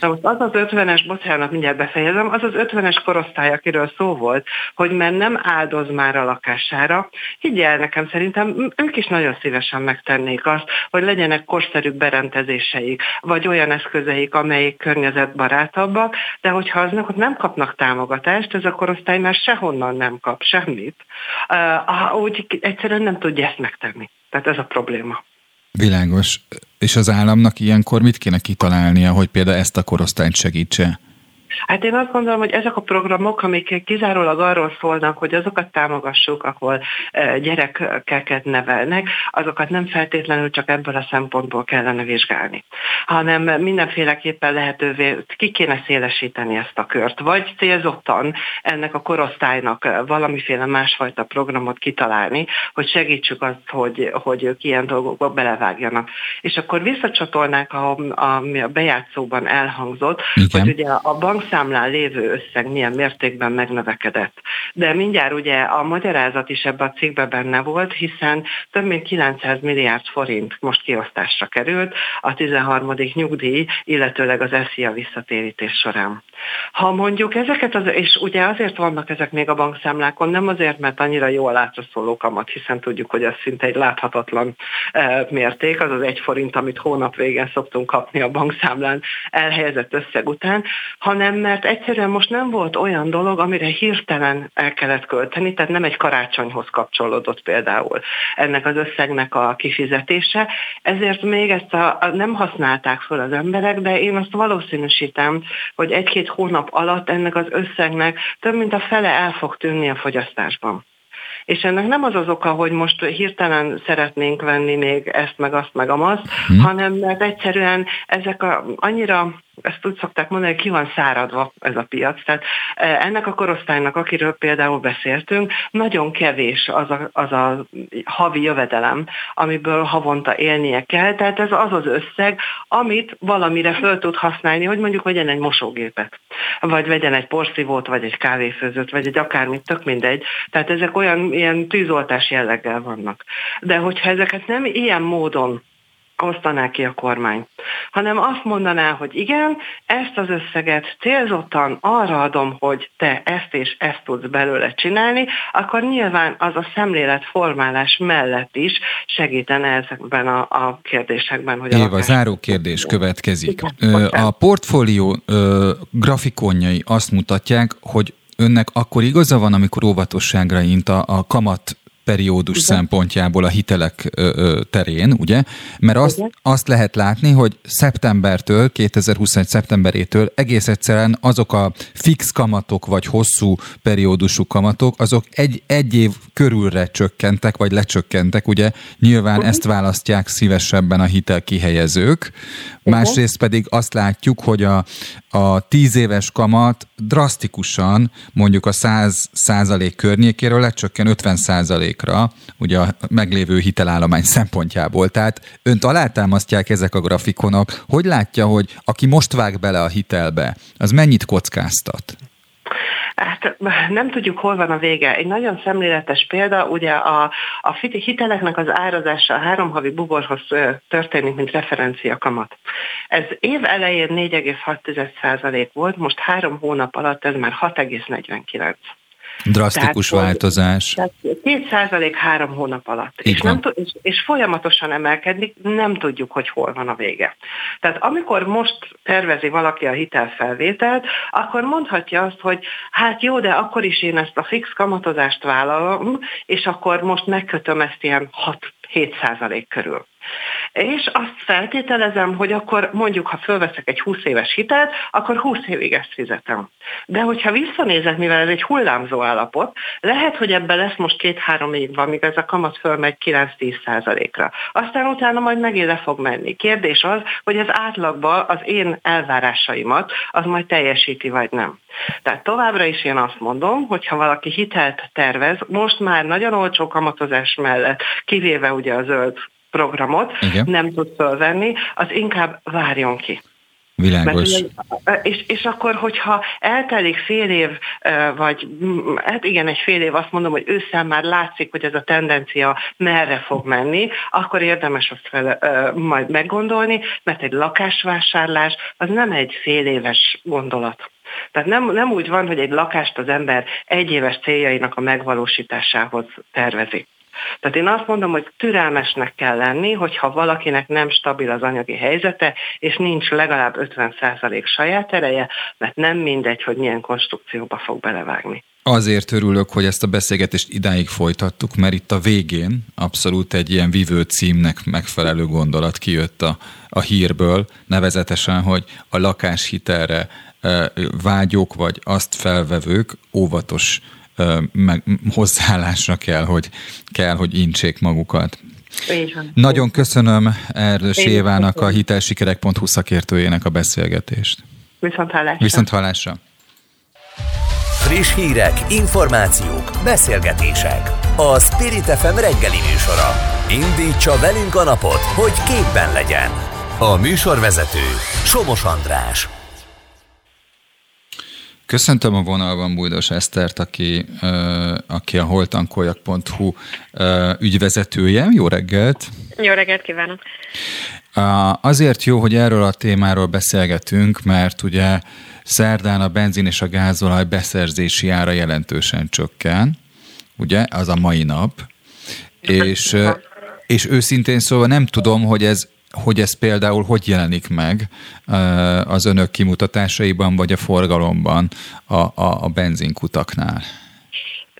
Na most az az 50-es, bocsánat, mindjárt befejezem, az az 50-es korosztály, akiről szó volt, hogy mert nem áldoz már a lakására, higgyel nekem, szerintem ők is nagyon szívesen megtennék azt, hogy legyenek korszerű berendezéseik, vagy olyan eszközeik, amelyik környezetbarátabbak, de hogyha azok nem kapnak támogatást, ez a korosztály már sehonnan nem kap semmit, úgy egyszerűen nem tudja ezt megtenni. Tehát ez a probléma. Világos. És az államnak ilyenkor mit kéne kitalálnia, hogy például ezt a korosztályt segítse? Hát én azt gondolom, hogy ezek a programok, amik kizárólag arról szólnak, hogy azokat támogassuk, ahol gyerekeket nevelnek, azokat nem feltétlenül csak ebből a szempontból kellene vizsgálni, hanem mindenféleképpen lehetővé ki kéne szélesíteni ezt a kört, vagy célzottan ennek a korosztálynak valamiféle másfajta programot kitalálni, hogy segítsük azt, hogy, hogy ők ilyen dolgokba belevágjanak. És akkor visszacsatolnák, a, ami a bejátszóban elhangzott, Igen. hogy ugye a bankszámlán lévő összeg milyen mértékben megnövekedett. De mindjárt ugye a magyarázat is ebben a cikkben benne volt, hiszen több mint 900 milliárd forint most kiosztásra került a 13. nyugdíj, illetőleg az SZIA visszatérítés során. Ha mondjuk ezeket, az, és ugye azért vannak ezek még a bankszámlákon, nem azért, mert annyira jól látszó szóló kamat, hiszen tudjuk, hogy ez szinte egy láthatatlan e, mérték, az az egy forint, amit hónap végén szoktunk kapni a bankszámlán elhelyezett összeg után, hanem mert egyszerűen most nem volt olyan dolog, amire hirtelen el kellett költeni, tehát nem egy karácsonyhoz kapcsolódott például ennek az összegnek a kifizetése, ezért még ezt a, a nem használták fel az emberek, de én azt valószínűsítem, hogy egy-két hónap alatt ennek az összegnek több mint a fele el fog tűnni a fogyasztásban. És ennek nem az az oka, hogy most hirtelen szeretnénk venni még ezt, meg azt, meg amazt, hmm. hanem mert egyszerűen ezek a, annyira ezt úgy szokták mondani, hogy ki van száradva ez a piac. Tehát e, ennek a korosztálynak, akiről például beszéltünk, nagyon kevés az a, az a havi jövedelem, amiből havonta élnie kell. Tehát ez az az összeg, amit valamire föl tud használni, hogy mondjuk vegyen egy mosógépet, vagy vegyen egy porszívót, vagy egy kávéfőzőt, vagy egy akármit, tök mindegy. Tehát ezek olyan ilyen tűzoltás jelleggel vannak. De hogyha ezeket nem ilyen módon osztaná ki a kormány, hanem azt mondaná, hogy igen, ezt az összeget célzottan arra adom, hogy te ezt és ezt tudsz belőle csinálni, akkor nyilván az a szemléletformálás mellett is segítene ezekben a, a kérdésekben. Hogy Éva, záró kérdés következik. Igen, a portfólió grafikonjai azt mutatják, hogy önnek akkor igaza van, amikor óvatosságra int a, a kamat periódus Igen. szempontjából a hitelek terén, ugye? Mert azt, azt lehet látni, hogy szeptembertől, 2021 szeptemberétől egész egyszerűen azok a fix kamatok, vagy hosszú periódusú kamatok, azok egy, egy év körülre csökkentek, vagy lecsökkentek, ugye? Nyilván uh-huh. ezt választják szívesebben a hitel kihelyezők. Másrészt pedig azt látjuk, hogy a, a tíz éves kamat drasztikusan mondjuk a 100 százalék környékéről lecsökken 50 százalékra, ugye a meglévő hitelállomány szempontjából. Tehát önt alátámasztják ezek a grafikonok. Hogy látja, hogy aki most vág bele a hitelbe, az mennyit kockáztat? Hát nem tudjuk, hol van a vége. Egy nagyon szemléletes példa, ugye a, a hiteleknek az árazása a három havi buborhoz történik, mint referencia kamat. Ez év elején 4,6% volt, most három hónap alatt ez már 6,49. Drasztikus tehát, változás. Tehát 2 három hónap alatt. és, nem, és, és folyamatosan emelkedik, nem tudjuk, hogy hol van a vége. Tehát amikor most tervezi valaki a hitelfelvételt, akkor mondhatja azt, hogy hát jó, de akkor is én ezt a fix kamatozást vállalom, és akkor most megkötöm ezt ilyen 6-7% körül. És azt feltételezem, hogy akkor mondjuk, ha fölveszek egy 20 éves hitelt, akkor 20 évig ezt fizetem. De hogyha visszanézek, mivel ez egy hullámzó állapot, lehet, hogy ebben lesz most két-három év van, míg ez a kamat fölmegy 9-10 százalékra. Aztán utána majd megint le fog menni. Kérdés az, hogy az átlagban az én elvárásaimat az majd teljesíti, vagy nem. Tehát továbbra is én azt mondom, hogy ha valaki hitelt tervez, most már nagyon olcsó kamatozás mellett, kivéve ugye a zöld programot Igen. nem tud fölvenni, az inkább várjon ki. Világos. Mert, és, és akkor, hogyha eltelik fél év, vagy hát igen, egy fél év, azt mondom, hogy ősszel már látszik, hogy ez a tendencia merre fog menni, akkor érdemes azt fel, majd meggondolni, mert egy lakásvásárlás az nem egy fél éves gondolat. Tehát nem, nem úgy van, hogy egy lakást az ember egy éves céljainak a megvalósításához tervezi. Tehát én azt mondom, hogy türelmesnek kell lenni, hogyha valakinek nem stabil az anyagi helyzete, és nincs legalább 50% saját ereje, mert nem mindegy, hogy milyen konstrukcióba fog belevágni. Azért örülök, hogy ezt a beszélgetést idáig folytattuk, mert itt a végén abszolút egy ilyen vívő címnek megfelelő gondolat kijött a, a hírből, nevezetesen, hogy a lakáshitelre vágyók vagy azt felvevők óvatos meg, hozzáállásra kell, hogy, kell, hogy intsék magukat. Nagyon köszönöm Erdős Évának, a hitelsikerek.hu szakértőjének a beszélgetést. Viszont hallásra. Viszont hallásra. Friss hírek, információk, beszélgetések. A Spirit FM reggeli műsora. Indítsa velünk a napot, hogy képben legyen. A műsorvezető Somos András. Köszöntöm a vonalban Bújdos Esztert, aki, aki a holtankoljak.hu ügyvezetője. Jó reggelt! Jó reggelt kívánok! Azért jó, hogy erről a témáról beszélgetünk, mert ugye szerdán a benzin és a gázolaj beszerzési ára jelentősen csökken, ugye, az a mai nap, és, és őszintén szóval nem tudom, hogy ez hogy ez például hogy jelenik meg az önök kimutatásaiban vagy a forgalomban a, a, a benzinkutaknál?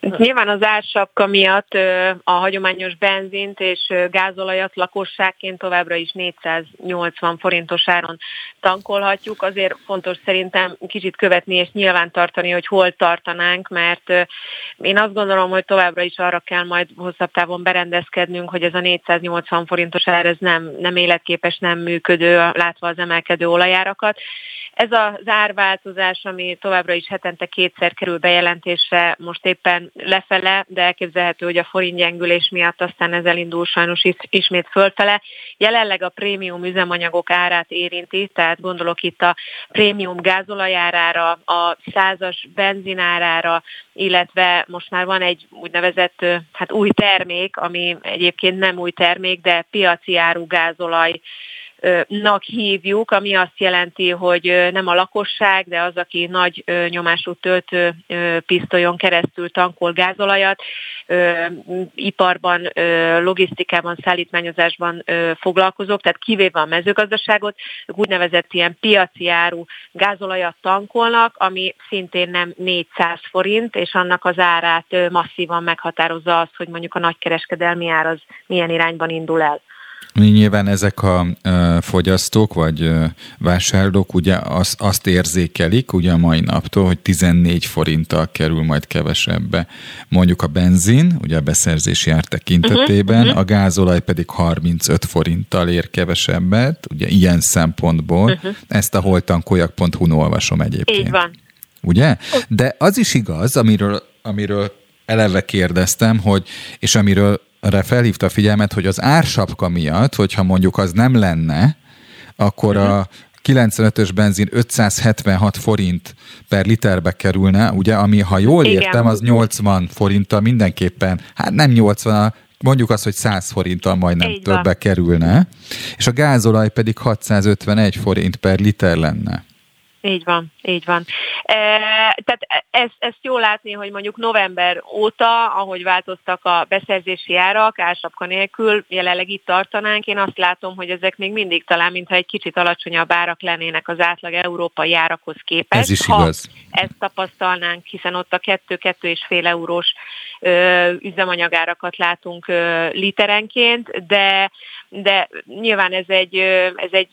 Nyilván az ársapka miatt a hagyományos benzint és gázolajat lakosságként továbbra is 480 forintos áron tankolhatjuk. Azért fontos szerintem kicsit követni és nyilván tartani, hogy hol tartanánk, mert én azt gondolom, hogy továbbra is arra kell majd hosszabb távon berendezkednünk, hogy ez a 480 forintos ár ez nem, nem életképes, nem működő, látva az emelkedő olajárakat. Ez az árváltozás, ami továbbra is hetente kétszer kerül bejelentésre, most éppen lefele, de elképzelhető, hogy a forint gyengülés miatt aztán ez elindul sajnos ismét fölfele. Jelenleg a prémium üzemanyagok árát érinti, tehát gondolok itt a prémium gázolajárára, a százas benzinárára, illetve most már van egy úgynevezett hát új termék, ami egyébként nem új termék, de piaci áru gázolaj nak hívjuk, ami azt jelenti, hogy nem a lakosság, de az, aki nagy nyomású töltő pisztolyon keresztül tankol gázolajat, iparban, logisztikában, szállítmányozásban foglalkozók, tehát kivéve a mezőgazdaságot, úgynevezett ilyen piaci áru gázolajat tankolnak, ami szintén nem 400 forint, és annak az árát masszívan meghatározza azt, hogy mondjuk a nagykereskedelmi ár az milyen irányban indul el. Nyilván ezek a fogyasztók vagy vásárlók ugye azt, azt érzékelik ugye a mai naptól, hogy 14 forinttal kerül majd kevesebbe mondjuk a benzin, ugye a beszerzési ár tekintetében, uh-huh, a gázolaj pedig 35 forinttal ér kevesebbet, ugye ilyen szempontból. Uh-huh. Ezt a holtankoljak.hu-n olvasom egyébként. Így van. Ugye? De az is igaz, amiről, amiről eleve kérdeztem, hogy, és amiről erre felhívta a figyelmet, hogy az ársapka miatt, hogyha mondjuk az nem lenne, akkor a 95-ös benzin 576 forint per literbe kerülne, ugye, ami ha jól Igen. értem, az 80 forinttal mindenképpen, hát nem 80, mondjuk azt, hogy 100 forinttal majdnem Így többe van. kerülne, és a gázolaj pedig 651 forint per liter lenne. Így van, így van. E, tehát ezt, ezt jól látni, hogy mondjuk november óta, ahogy változtak a beszerzési árak, ársapka nélkül, jelenleg itt tartanánk, én azt látom, hogy ezek még mindig talán, mintha egy kicsit alacsonyabb árak lennének az átlag európai árakhoz képest. Ez is igaz. Ha ezt tapasztalnánk, hiszen ott a 2-2,5 eurós üzemanyagárakat látunk literenként, de de nyilván ez egy, ez egy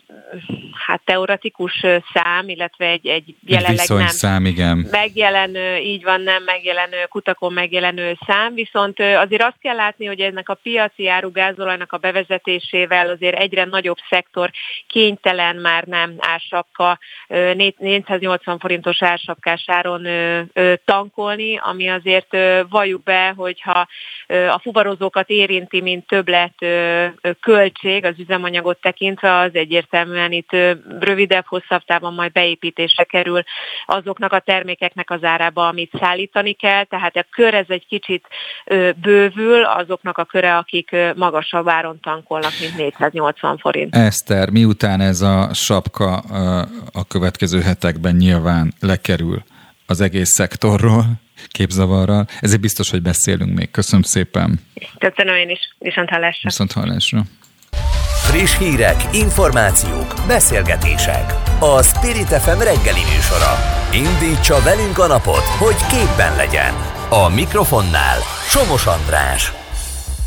hát teoretikus szám, illetve egy, egy jelenleg nem szám, igen. megjelenő, így van, nem megjelenő, kutakon megjelenő szám, viszont azért azt kell látni, hogy ennek a piaci árugázolajnak a bevezetésével azért egyre nagyobb szektor kénytelen már nem ársapka, 480 forintos ársapkás áron tankolni, ami azért valljuk be, hogyha a fuvarozókat érinti, mint többlet köl költség az üzemanyagot tekintve az egyértelműen itt rövidebb, hosszabb távon majd beépítése kerül azoknak a termékeknek az árába, amit szállítani kell, tehát a kör ez egy kicsit bővül azoknak a köre, akik magasabb áron tankolnak, mint 480 forint. Eszter, miután ez a sapka a következő hetekben nyilván lekerül az egész szektorról, képzavarral. Ezért biztos, hogy beszélünk még. Köszönöm szépen. Köszönöm én is. Viszont hallásra. Viszont hallásra. Friss hírek, információk, beszélgetések. A Spirit FM reggeli műsora. Indítsa velünk a napot, hogy képben legyen. A mikrofonnál Somos András.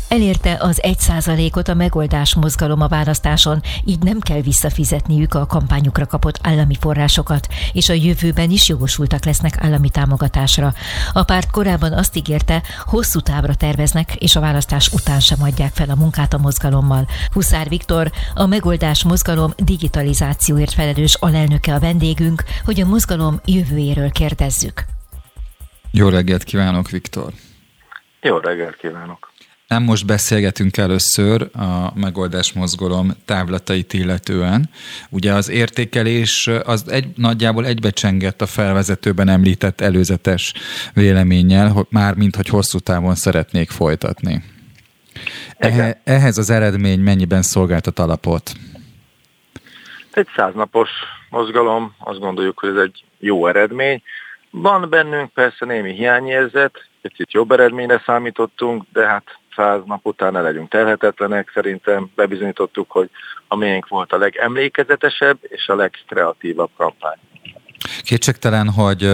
Elérte az 1%-ot a megoldás mozgalom a választáson, így nem kell visszafizetniük a kampányukra kapott állami forrásokat, és a jövőben is jogosultak lesznek állami támogatásra. A párt korábban azt ígérte, hosszú távra terveznek, és a választás után sem adják fel a munkát a mozgalommal. Huszár Viktor, a megoldás mozgalom digitalizációért felelős alelnöke a vendégünk, hogy a mozgalom jövőjéről kérdezzük. Jó reggelt kívánok, Viktor! Jó reggelt kívánok! Nem most beszélgetünk először a megoldás mozgalom távlatait illetően. Ugye az értékelés az egy, nagyjából egybecsengett a felvezetőben említett előzetes véleménnyel, már mint hogy hosszú távon szeretnék folytatni. Ehe, ehhez az eredmény mennyiben szolgáltat alapot? Egy száznapos mozgalom, azt gondoljuk, hogy ez egy jó eredmény. Van bennünk persze némi hiányérzet, picit jobb eredményre számítottunk, de hát száz nap után ne legyünk telhetetlenek. Szerintem bebizonyítottuk, hogy a miénk volt a legemlékezetesebb és a legkreatívabb kampány. Kétségtelen, hogy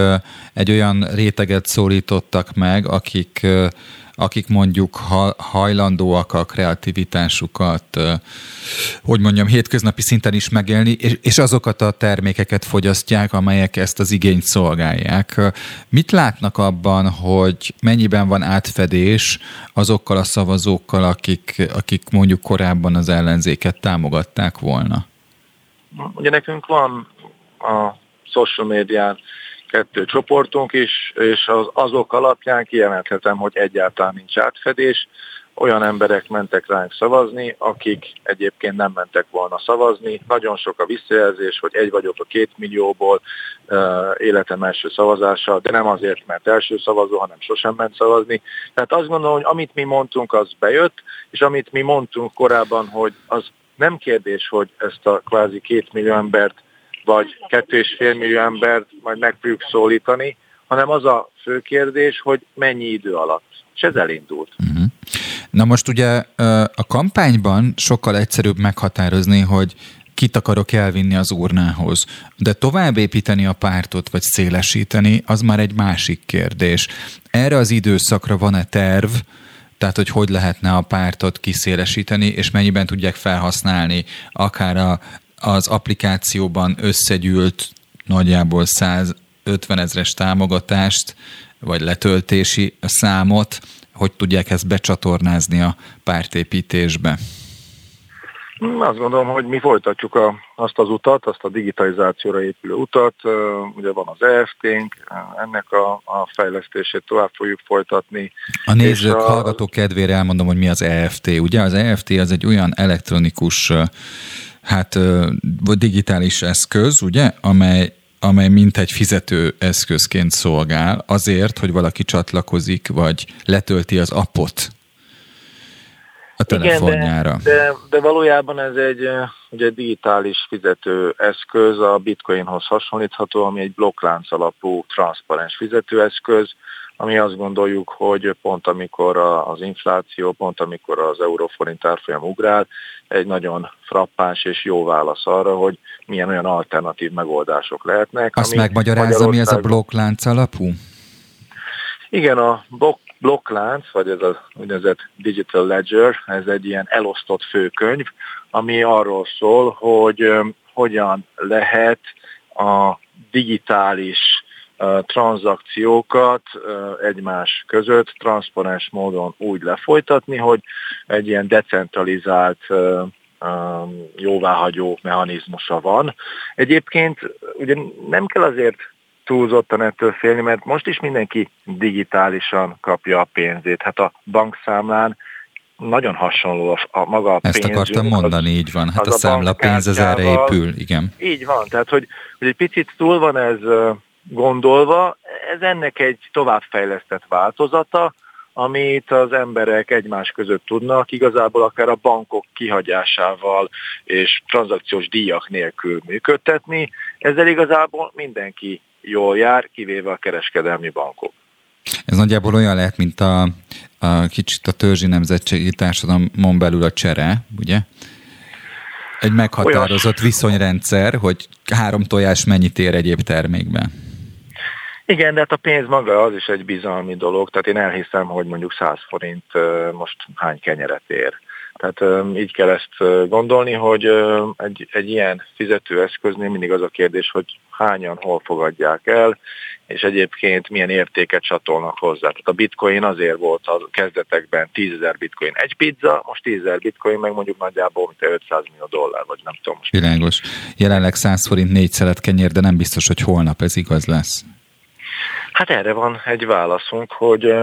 egy olyan réteget szólítottak meg, akik akik mondjuk hajlandóak a kreativitásukat, hogy mondjam, hétköznapi szinten is megélni, és azokat a termékeket fogyasztják, amelyek ezt az igényt szolgálják. Mit látnak abban, hogy mennyiben van átfedés azokkal a szavazókkal, akik, akik mondjuk korábban az ellenzéket támogatták volna? Ugye nekünk van a social médián kettő csoportunk is, és az, azok alapján kiemelhetem, hogy egyáltalán nincs átfedés. Olyan emberek mentek ránk szavazni, akik egyébként nem mentek volna szavazni. Nagyon sok a visszajelzés, hogy egy vagyok a két millióból életem első szavazása, de nem azért, mert első szavazó, hanem sosem ment szavazni. Tehát azt gondolom, hogy amit mi mondtunk, az bejött, és amit mi mondtunk korábban, hogy az nem kérdés, hogy ezt a kvázi két millió embert vagy kettő és fél millió embert majd meg fogjuk szólítani, hanem az a fő kérdés, hogy mennyi idő alatt. És ez elindult. Uh-huh. Na most ugye a kampányban sokkal egyszerűbb meghatározni, hogy kit akarok elvinni az urnához. De tovább építeni a pártot, vagy szélesíteni, az már egy másik kérdés. Erre az időszakra van-e terv, tehát hogy hogy lehetne a pártot kiszélesíteni, és mennyiben tudják felhasználni akár a az applikációban összegyűlt nagyjából 150 ezres támogatást, vagy letöltési számot, hogy tudják ezt becsatornázni a pártépítésbe? Azt gondolom, hogy mi folytatjuk a, azt az utat, azt a digitalizációra épülő utat. Ugye van az EFT-nk, ennek a, a fejlesztését tovább fogjuk folytatni. A nézők, a... hallgatók kedvére elmondom, hogy mi az EFT. Ugye az EFT az egy olyan elektronikus hát digitális eszköz, ugye, amely amely mint egy fizető eszközként szolgál azért, hogy valaki csatlakozik, vagy letölti az appot a telefonjára. Igen, de, de, de valójában ez egy ugye digitális fizető eszköz, a bitcoinhoz hasonlítható, ami egy blokklánc alapú transzparens fizetőeszköz, ami azt gondoljuk, hogy pont amikor az infláció, pont amikor az euróforint árfolyam ugrál, egy nagyon frappáns és jó válasz arra, hogy milyen olyan alternatív megoldások lehetnek. Azt megmagyarázza, mi ez a blokklánc alapú? Igen, a blokk blokklánc, vagy ez az úgynevezett Digital Ledger, ez egy ilyen elosztott főkönyv, ami arról szól, hogy hogyan lehet a digitális tranzakciókat egymás között transzparens módon úgy lefolytatni, hogy egy ilyen decentralizált jóváhagyó mechanizmusa van. Egyébként ugye nem kell azért túlzottan ettől félni, mert most is mindenki digitálisan kapja a pénzét. Hát a bankszámlán nagyon hasonló a, a maga a Ezt pénzünk, akartam mondani, így van. Hát a, a számlapénz az erre épül, igen. Így van, tehát hogy, hogy egy picit túl van ez gondolva, ez ennek egy továbbfejlesztett változata, amit az emberek egymás között tudnak, igazából akár a bankok kihagyásával és tranzakciós díjak nélkül működtetni. Ezzel igazából mindenki jól jár, kivéve a kereskedelmi bankok. Ez nagyjából olyan lehet, mint a, a kicsit a törzsi nemzetségi társadalomon belül a csere, ugye? Egy meghatározott Olyas. viszonyrendszer, hogy három tojás mennyit ér egyéb termékben. Igen, de hát a pénz maga az is egy bizalmi dolog, tehát én elhiszem, hogy mondjuk 100 forint most hány kenyeret ér. Tehát így kell ezt gondolni, hogy egy, egy ilyen fizetőeszköznél mindig az a kérdés, hogy hányan hol fogadják el, és egyébként milyen értéket csatolnak hozzá. Tehát a bitcoin azért volt a kezdetekben 10.000 bitcoin egy pizza, most 10.000 bitcoin meg mondjuk nagyjából mint 500 millió dollár, vagy nem tudom. Most. Világos. Jelenleg 100 forint négy szelet kenyér, de nem biztos, hogy holnap ez igaz lesz. Hát erre van egy válaszunk, hogy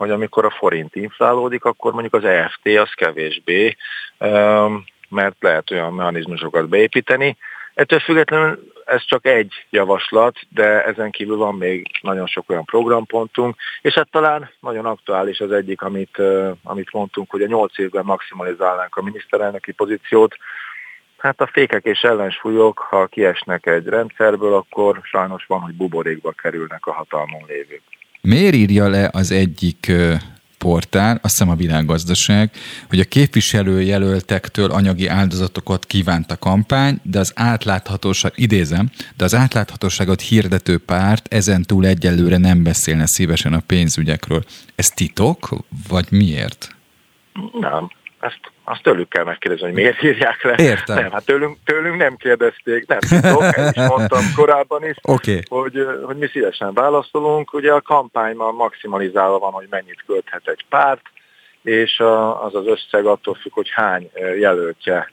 hogy amikor a forint inflálódik, akkor mondjuk az EFT az kevésbé, mert lehet olyan mechanizmusokat beépíteni. Ettől függetlenül ez csak egy javaslat, de ezen kívül van még nagyon sok olyan programpontunk, és hát talán nagyon aktuális az egyik, amit, amit mondtunk, hogy a nyolc évben maximalizálnánk a miniszterelnöki pozíciót. Hát a fékek és ellensúlyok, ha kiesnek egy rendszerből, akkor sajnos van, hogy buborékba kerülnek a hatalmon lévők. Miért írja le az egyik portál, azt hiszem a világgazdaság, hogy a képviselőjelöltektől anyagi áldozatokat kívánt a kampány, de az átláthatóság, idézem, de az átláthatóságot hirdető párt ezentúl egyelőre nem beszélne szívesen a pénzügyekről. Ez titok, vagy miért? Nem, ezt azt tőlük kell megkérdezni, hogy miért írják le. Értem. Nem, hát tőlünk, tőlünk nem kérdezték, nem tudok, el is mondtam korábban is, okay. hogy, hogy mi szívesen válaszolunk. Ugye a kampányban maximalizálva van, hogy mennyit költhet egy párt, és az az összeg attól függ, hogy hány jelöltje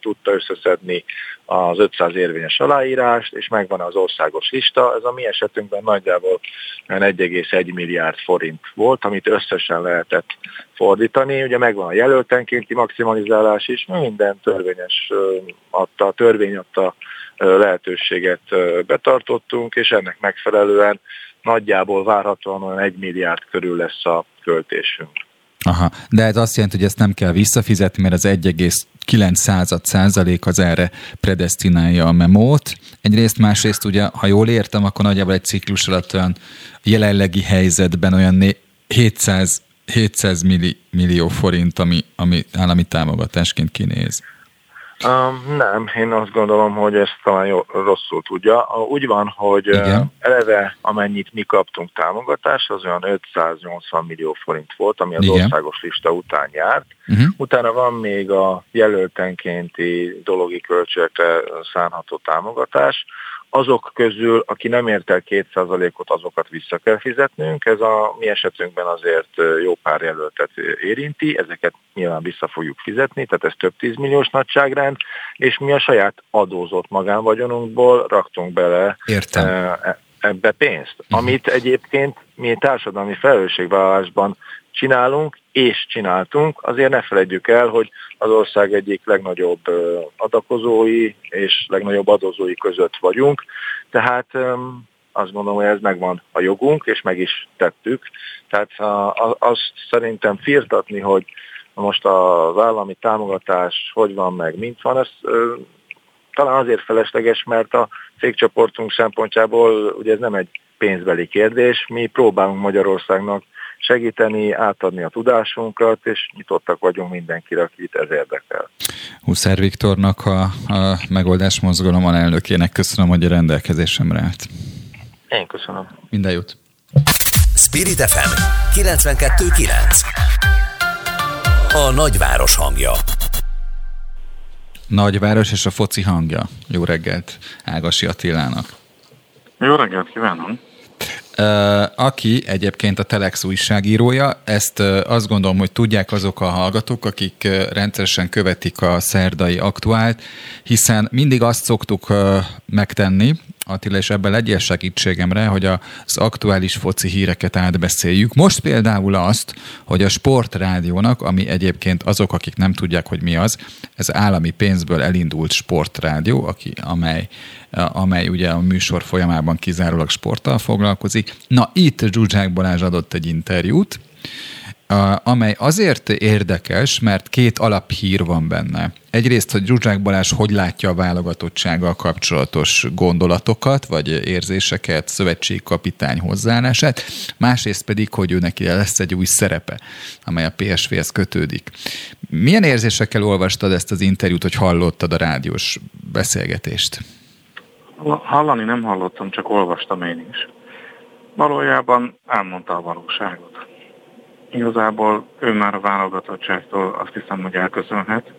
tudta összeszedni az 500 érvényes aláírást, és megvan az országos lista. Ez a mi esetünkben nagyjából 1,1 milliárd forint volt, amit összesen lehetett fordítani. Ugye megvan a jelöltenkénti maximalizálás is, minden törvényes adta, a törvény adta lehetőséget betartottunk, és ennek megfelelően nagyjából várhatóan olyan 1 milliárd körül lesz a költésünk. Aha, de ez azt jelenti, hogy ezt nem kell visszafizetni, mert az 1,9 század százalék az erre predestinálja a memót. Egyrészt, másrészt ugye, ha jól értem, akkor nagyjából egy ciklus alatt olyan jelenlegi helyzetben olyan 700, 700 millió forint, ami, ami állami támogatásként kinéz. Um, nem, én azt gondolom, hogy ezt talán jó, rosszul tudja. Úgy van, hogy Igen. eleve amennyit mi kaptunk támogatást, az olyan 580 millió forint volt, ami az Igen. országos lista után járt. Uh-huh. Utána van még a jelöltenkénti dologi költségekre szánható támogatás, azok közül, aki nem ért el 2%-ot, azokat vissza kell fizetnünk. Ez a mi esetünkben azért jó pár jelöltet érinti, ezeket nyilván vissza fogjuk fizetni, tehát ez több tízmilliós nagyságrend, és mi a saját adózott magánvagyonunkból raktunk bele Értem. E, ebbe pénzt, uh-huh. amit egyébként mi társadalmi felelősségvállalásban csinálunk és csináltunk, azért ne felejtjük el, hogy az ország egyik legnagyobb adakozói és legnagyobb adózói között vagyunk, tehát azt gondolom, hogy ez megvan a jogunk, és meg is tettük. Tehát azt szerintem firtatni, hogy most az állami támogatás hogy van meg, mint van, ez talán azért felesleges, mert a cégcsoportunk szempontjából ugye ez nem egy pénzbeli kérdés, mi próbálunk Magyarországnak segíteni, átadni a tudásunkat, és nyitottak vagyunk mindenkire, akit ez érdekel. Huszár Viktornak, a, a Megoldás Mozgalom alelnökének köszönöm, hogy a rendelkezésemre állt. Én köszönöm. Minden jót. Spirit FM 92.9 A nagyváros hangja Nagyváros és a foci hangja. Jó reggelt Ágasi Attilának. Jó reggelt kívánom! Aki egyébként a Telex újságírója. Ezt azt gondolom, hogy tudják azok a hallgatók, akik rendszeresen követik a szerdai aktuált, hiszen mindig azt szoktuk megtenni, Attila, és ebben legyél segítségemre, hogy az aktuális foci híreket átbeszéljük. Most például azt, hogy a sportrádiónak, ami egyébként azok, akik nem tudják, hogy mi az, ez állami pénzből elindult sportrádió, aki, amely amely ugye a műsor folyamában kizárólag sporttal foglalkozik. Na, itt Zsuzsák Balázs adott egy interjút, amely azért érdekes, mert két alaphír van benne. Egyrészt, hogy Zsuzsák Balázs hogy látja a válogatottsággal kapcsolatos gondolatokat, vagy érzéseket, szövetségkapitány hozzáállását, másrészt pedig, hogy ő lesz egy új szerepe, amely a PSV-hez kötődik. Milyen érzésekkel olvastad ezt az interjút, hogy hallottad a rádiós beszélgetést? Hallani nem hallottam, csak olvastam én is. Valójában elmondta a valóságot. Igazából ő már a válogatottságtól azt hiszem, hogy elköszönhet,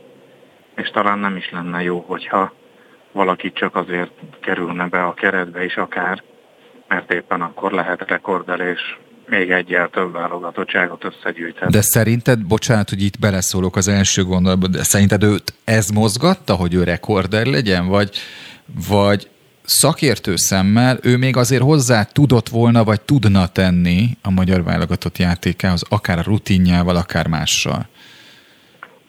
és talán nem is lenne jó, hogyha valaki csak azért kerülne be a keretbe is akár, mert éppen akkor lehet rekordelés még egyel több válogatottságot összegyűjteni. De szerinted, bocsánat, hogy itt beleszólok az első gondolatba, de szerinted őt ez mozgatta, hogy ő rekorder legyen, vagy, vagy szakértő szemmel ő még azért hozzá tudott volna, vagy tudna tenni a magyar válogatott játékához, akár a rutinjával, akár mással?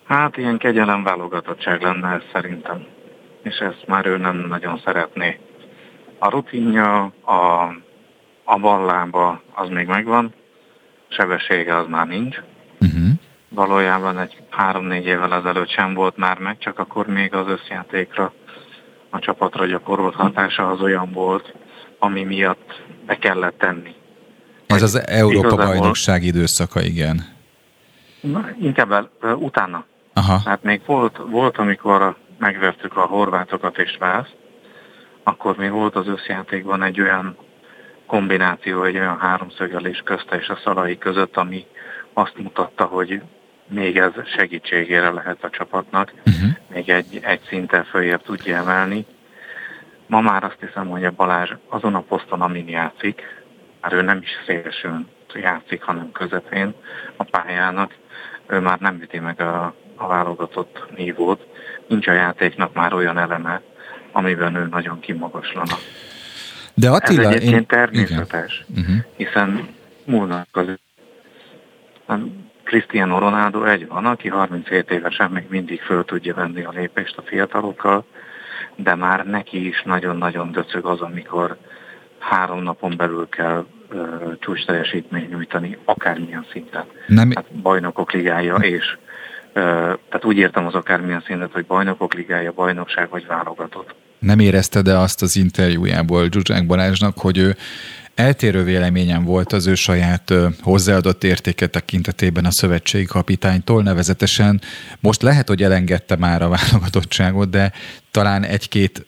Hát ilyen kegyelem válogatottság lenne ez szerintem, és ezt már ő nem nagyon szeretné. A rutinja, a a ballába az még megvan, sebessége az már nincs. Uh-huh. Valójában egy három-négy évvel ezelőtt sem volt már meg, csak akkor még az összjátékra, a csapatra gyakorolt hatása az olyan volt, ami miatt be kellett tenni. Ez az Európa bajnokság időszaka, igen. Na, inkább el, utána. Aha. Hát még volt, volt, amikor megvertük a horvátokat és Vászt, akkor még volt az összjátékban egy olyan kombináció egy olyan háromszögelés közte és a szalai között, ami azt mutatta, hogy még ez segítségére lehet a csapatnak, uh-huh. még egy, egy szinten följebb tudja emelni. Ma már azt hiszem, hogy a Balázs azon a poszton, amin játszik, már ő nem is szélsőn játszik, hanem közepén a pályának, ő már nem üti meg a, a válogatott nívót. Nincs a játéknak már olyan eleme, amiben ő nagyon kimagaslana. De Attila, Ez egyébként én... természetes, uh-huh. hiszen múlnak az Cristiano Ronaldo egy van, aki 37 évesen még mindig föl tudja venni a lépést a fiatalokkal, de már neki is nagyon-nagyon döcög az, amikor három napon belül kell uh, csúcs teljesítmény nyújtani, akármilyen szinten. Nem... Hát bajnokok ligája és uh, tehát úgy értem az akármilyen szintet, hogy bajnokok ligája, bajnokság vagy válogatott nem érezte de azt az interjújából Zsuzsák Balázsnak, hogy ő eltérő véleményen volt az ő saját hozzáadott értéke tekintetében a szövetségi kapitánytól, nevezetesen most lehet, hogy elengedte már a válogatottságot, de talán egy-két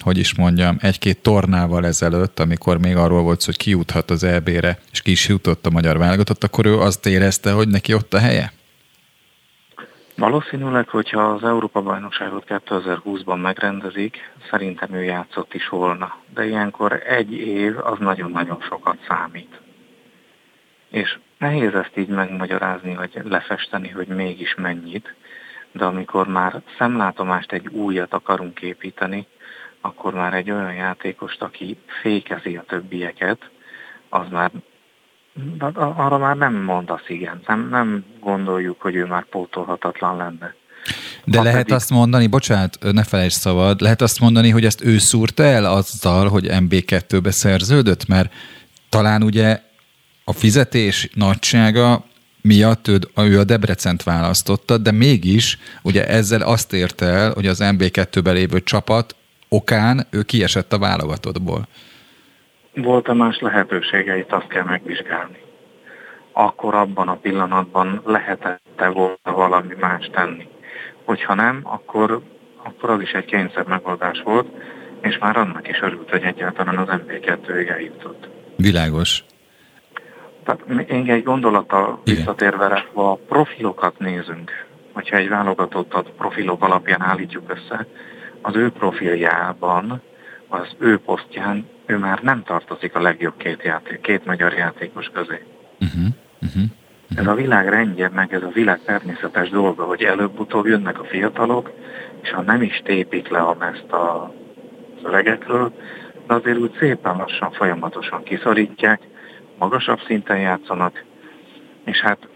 hogy is mondjam, egy-két tornával ezelőtt, amikor még arról volt hogy ki juthat az EB-re, és ki is jutott a magyar válogatott, akkor ő azt érezte, hogy neki ott a helye? Valószínűleg, hogyha az Európa-bajnokságot 2020-ban megrendezik, szerintem ő játszott is volna. De ilyenkor egy év az nagyon-nagyon sokat számít. És nehéz ezt így megmagyarázni, vagy lefesteni, hogy mégis mennyit, de amikor már szemlátomást egy újat akarunk építeni, akkor már egy olyan játékost, aki fékezi a többieket, az már arra már nem mondasz igen. Nem, nem gondoljuk, hogy ő már pótolhatatlan lenne. De ha lehet pedig... azt mondani, bocsánat, ne felejtsd szabad, lehet azt mondani, hogy ezt ő szúrta el azzal, hogy MB2-be szerződött, mert talán ugye a fizetés nagysága miatt ő, ő a Debrecent választotta, de mégis ugye ezzel azt érte el, hogy az MB2-ben lévő csapat okán ő kiesett a válogatottból volt-e más lehetőségeit, azt kell megvizsgálni. Akkor abban a pillanatban lehetette volna valami más tenni. Hogyha nem, akkor, akkor az is egy kényszer megoldás volt, és már annak is örült, hogy egyáltalán az MB2-ig eljutott. Világos. Tehát még egy gondolata visszatérve, ha a profilokat nézünk, hogyha egy válogatottat profilok alapján állítjuk össze, az ő profiljában, az ő posztján ő már nem tartozik a legjobb két, játék, két magyar játékos közé. Uh-huh, uh-huh, uh-huh. Ez a világ rendje, meg ez a világ természetes dolga, hogy előbb-utóbb jönnek a fiatalok, és ha nem is tépik le a mezt a öregekről, de azért úgy szépen lassan, folyamatosan kiszorítják, magasabb szinten játszanak, és hát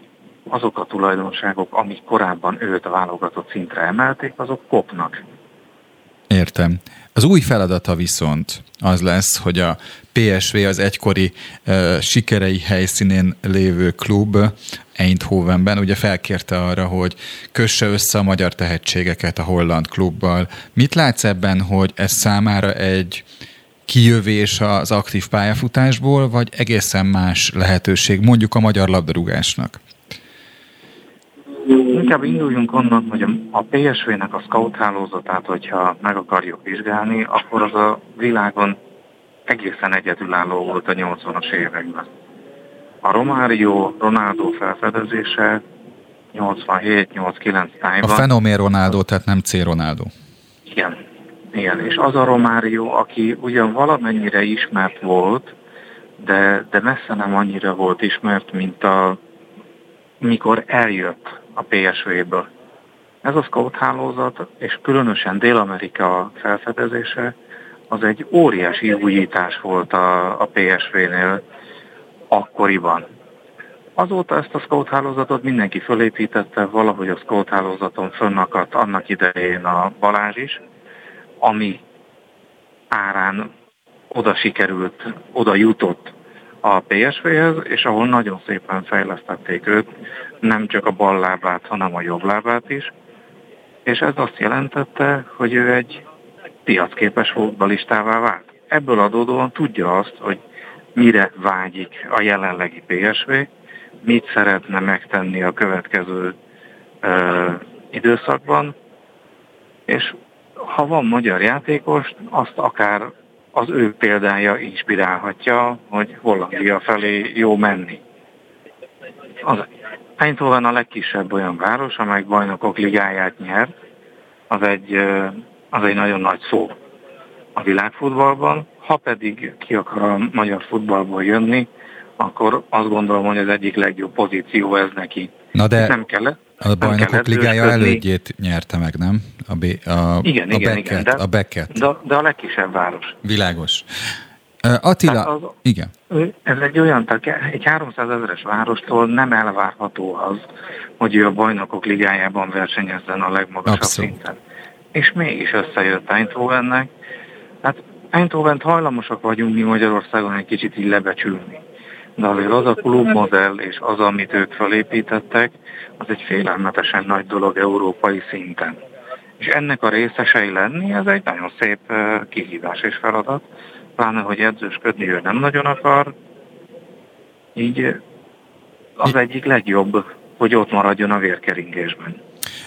azok a tulajdonságok, amik korábban őt a válogatott szintre emelték, azok kopnak. Értem. Az új feladata viszont az lesz, hogy a PSV az egykori uh, sikerei helyszínén lévő klub Eindhovenben ugye felkérte arra, hogy kösse össze a magyar tehetségeket a holland klubbal. Mit látsz ebben, hogy ez számára egy kijövés az aktív pályafutásból, vagy egészen más lehetőség mondjuk a magyar labdarúgásnak? Inkább induljunk onnan, hogy a PSV-nek a scout hálózatát, hogyha meg akarjuk vizsgálni, akkor az a világon egészen egyedülálló volt a 80-as években. A Romário, Ronaldo felfedezése 87-89 tájban. A fenomén Ronaldo, tehát nem C. Ronaldo. Igen, igen, és az a Romário, aki ugyan valamennyire ismert volt, de, de messze nem annyira volt ismert, mint a, mikor eljött a PSV-ből. Ez a scout hálózat, és különösen Dél-Amerika felfedezése, az egy óriási újítás volt a, a PSV-nél akkoriban. Azóta ezt a scout hálózatot mindenki fölépítette, valahogy a scout hálózaton fönnakadt annak idején a Balázs is, ami árán oda sikerült, oda jutott a PSV-hez, és ahol nagyon szépen fejlesztették őt, nem csak a bal lábát, hanem a jobb lábát is, és ez azt jelentette, hogy ő egy piacképes futbalistává vált. Ebből adódóan tudja azt, hogy mire vágyik a jelenlegi PSV, mit szeretne megtenni a következő ö, időszakban, és ha van magyar játékos, azt akár az ő példája inspirálhatja, hogy Hollandia felé jó menni. Az Eindhoven a legkisebb olyan város, amely bajnokok ligáját nyert, az egy, az egy nagyon nagy szó a világfutballban. Ha pedig ki akar a magyar futballból jönni, akkor azt gondolom, hogy az egyik legjobb pozíció ez neki. Na de nem kellett, a bajnokok ligája elődjét nyerte meg, nem? A, B, a, igen, a igen, Beckett, igen, de, a Beckett. De, de a legkisebb város. Világos. Attila, az, igen. Ez egy olyan, tehát egy 300 ezeres várostól nem elvárható az, hogy ő a bajnokok ligájában versenyezzen a legmagasabb Abszolút. szinten. És mégis összejött Eindhovennek. Hát eindhoven hajlamosak vagyunk mi Magyarországon egy kicsit így lebecsülni. De azért az a klubmodell és az, amit ők felépítettek, az egy félelmetesen nagy dolog európai szinten. És ennek a részesei lenni, ez egy nagyon szép kihívás és feladat, pláne, hogy edzősködni ő nem nagyon akar, így az egyik legjobb, hogy ott maradjon a vérkeringésben.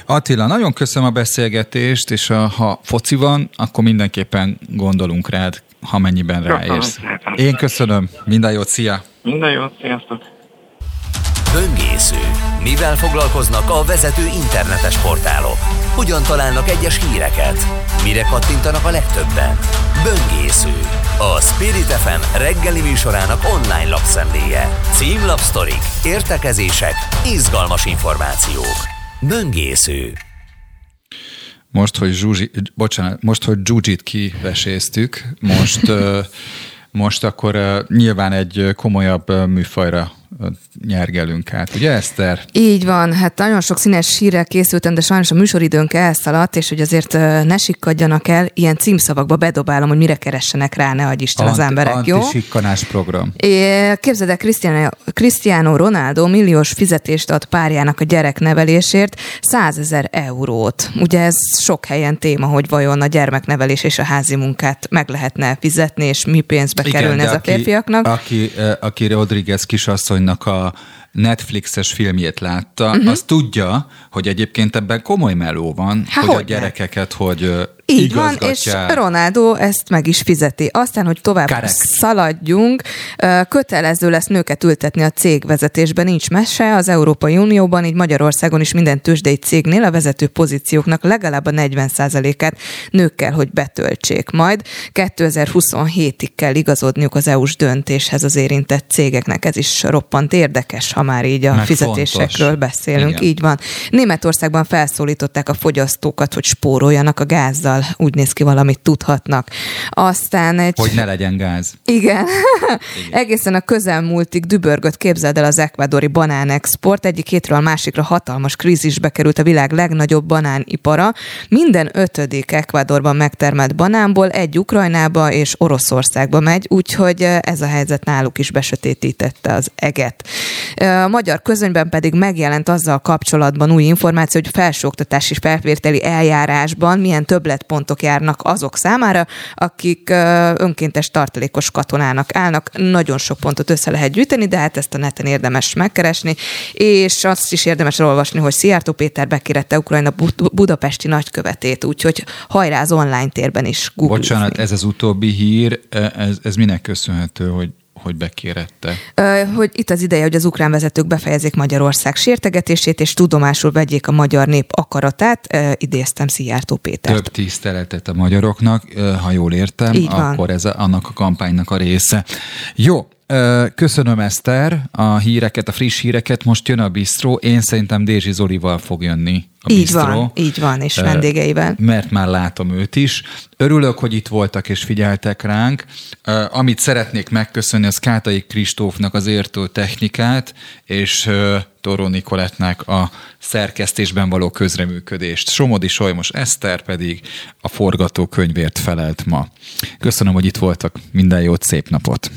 Attila, nagyon köszönöm a beszélgetést, és ha foci van, akkor mindenképpen gondolunk rád, ha mennyiben ráérsz. Én köszönöm, minden jót, szia! Minden jót, sziasztok! Böngésző. Mivel foglalkoznak a vezető internetes portálok? Hogyan találnak egyes híreket? Mire kattintanak a legtöbben? Böngésző. A Spirit FM reggeli műsorának online lapszemléje. Címlapsztorik, értekezések, izgalmas információk. Böngésző. Most, hogy Zsuzsi, bocsánat, most, hogy Zsuzsit kiveséztük, most, most akkor nyilván egy komolyabb műfajra nyergelünk át, ugye Eszter? Így van, hát nagyon sok színes hírrel készültem, de sajnos a műsoridőnk elszaladt, és hogy azért ne sikkadjanak el, ilyen címszavakba bedobálom, hogy mire keressenek rá, ne adj Isten Ant, az emberek, jó? Antisikkanás program. É, képzeld el, Cristiano, Cristiano Ronaldo milliós fizetést ad párjának a gyereknevelésért, 100 ezer eurót. Ugye ez sok helyen téma, hogy vajon a gyermeknevelés és a házi munkát meg lehetne fizetni, és mi pénzbe Igen, kerülne ez a férfiaknak. Aki, aki Rodriguez kisasszony asszonynak a Netflixes filmjét látta, uh-huh. az tudja, hogy egyébként ebben komoly meló van, Há, hogy, hogy a gyerekeket, hogy így van, és Ronaldo ezt meg is fizeti. Aztán, hogy tovább Correct. szaladjunk, kötelező lesz nőket ültetni a cégvezetésben, nincs mese az Európai Unióban, így Magyarországon is minden tőzsdei cégnél a vezető pozícióknak legalább a 40%-át nőkkel, hogy betöltsék majd. 2027-ig kell igazodniuk az EU-s döntéshez az érintett cégeknek. Ez is roppant érdekes, ha már így a Meg fizetésekről fontos. beszélünk. Igen. Így van. Németországban felszólították a fogyasztókat, hogy spóroljanak a gázzal úgy néz ki valamit tudhatnak. Aztán egy... Hogy ne legyen gáz. Igen. Igen. Egészen a közelmúltig dübörgött, képzeld el az ekvadori banánexport. Egyik hétről a másikra hatalmas krízisbe került a világ legnagyobb banánipara. Minden ötödik Ekvadorban megtermelt banánból egy Ukrajnába és Oroszországba megy, úgyhogy ez a helyzet náluk is besötétítette az eget. A magyar közönyben pedig megjelent azzal kapcsolatban új információ, hogy felsőoktatási felvételi eljárásban milyen többletpontok járnak azok számára, akik önkéntes tartalékos katonának állnak. Nagyon sok pontot össze lehet gyűjteni, de hát ezt a neten érdemes megkeresni, és azt is érdemes olvasni, hogy Szijjártó Péter bekérette Ukrajna budapesti nagykövetét, úgyhogy hajrá az online térben is Google. Bocsánat, ez az utóbbi hír, ez, ez minek köszönhető, hogy hogy bekérette? Hogy itt az ideje, hogy az ukrán vezetők befejezik Magyarország sértegetését, és tudomásul vegyék a magyar nép akaratát, idéztem Szijjártó Pétert. Több tiszteletet a magyaroknak, ha jól értem, Így van. akkor ez a, annak a kampánynak a része. Jó, Köszönöm Eszter a híreket, a friss híreket. Most jön a bistró. Én szerintem Dézsi Zolival fog jönni a így bistró. van, így van, és vendégeivel. Mert már látom őt is. Örülök, hogy itt voltak és figyeltek ránk. Amit szeretnék megköszönni, az Kátai Kristófnak az értő technikát, és Toró Nikolettnek a szerkesztésben való közreműködést. Somodi Solymos Eszter pedig a forgatókönyvért felelt ma. Köszönöm, hogy itt voltak. Minden jót, szép napot!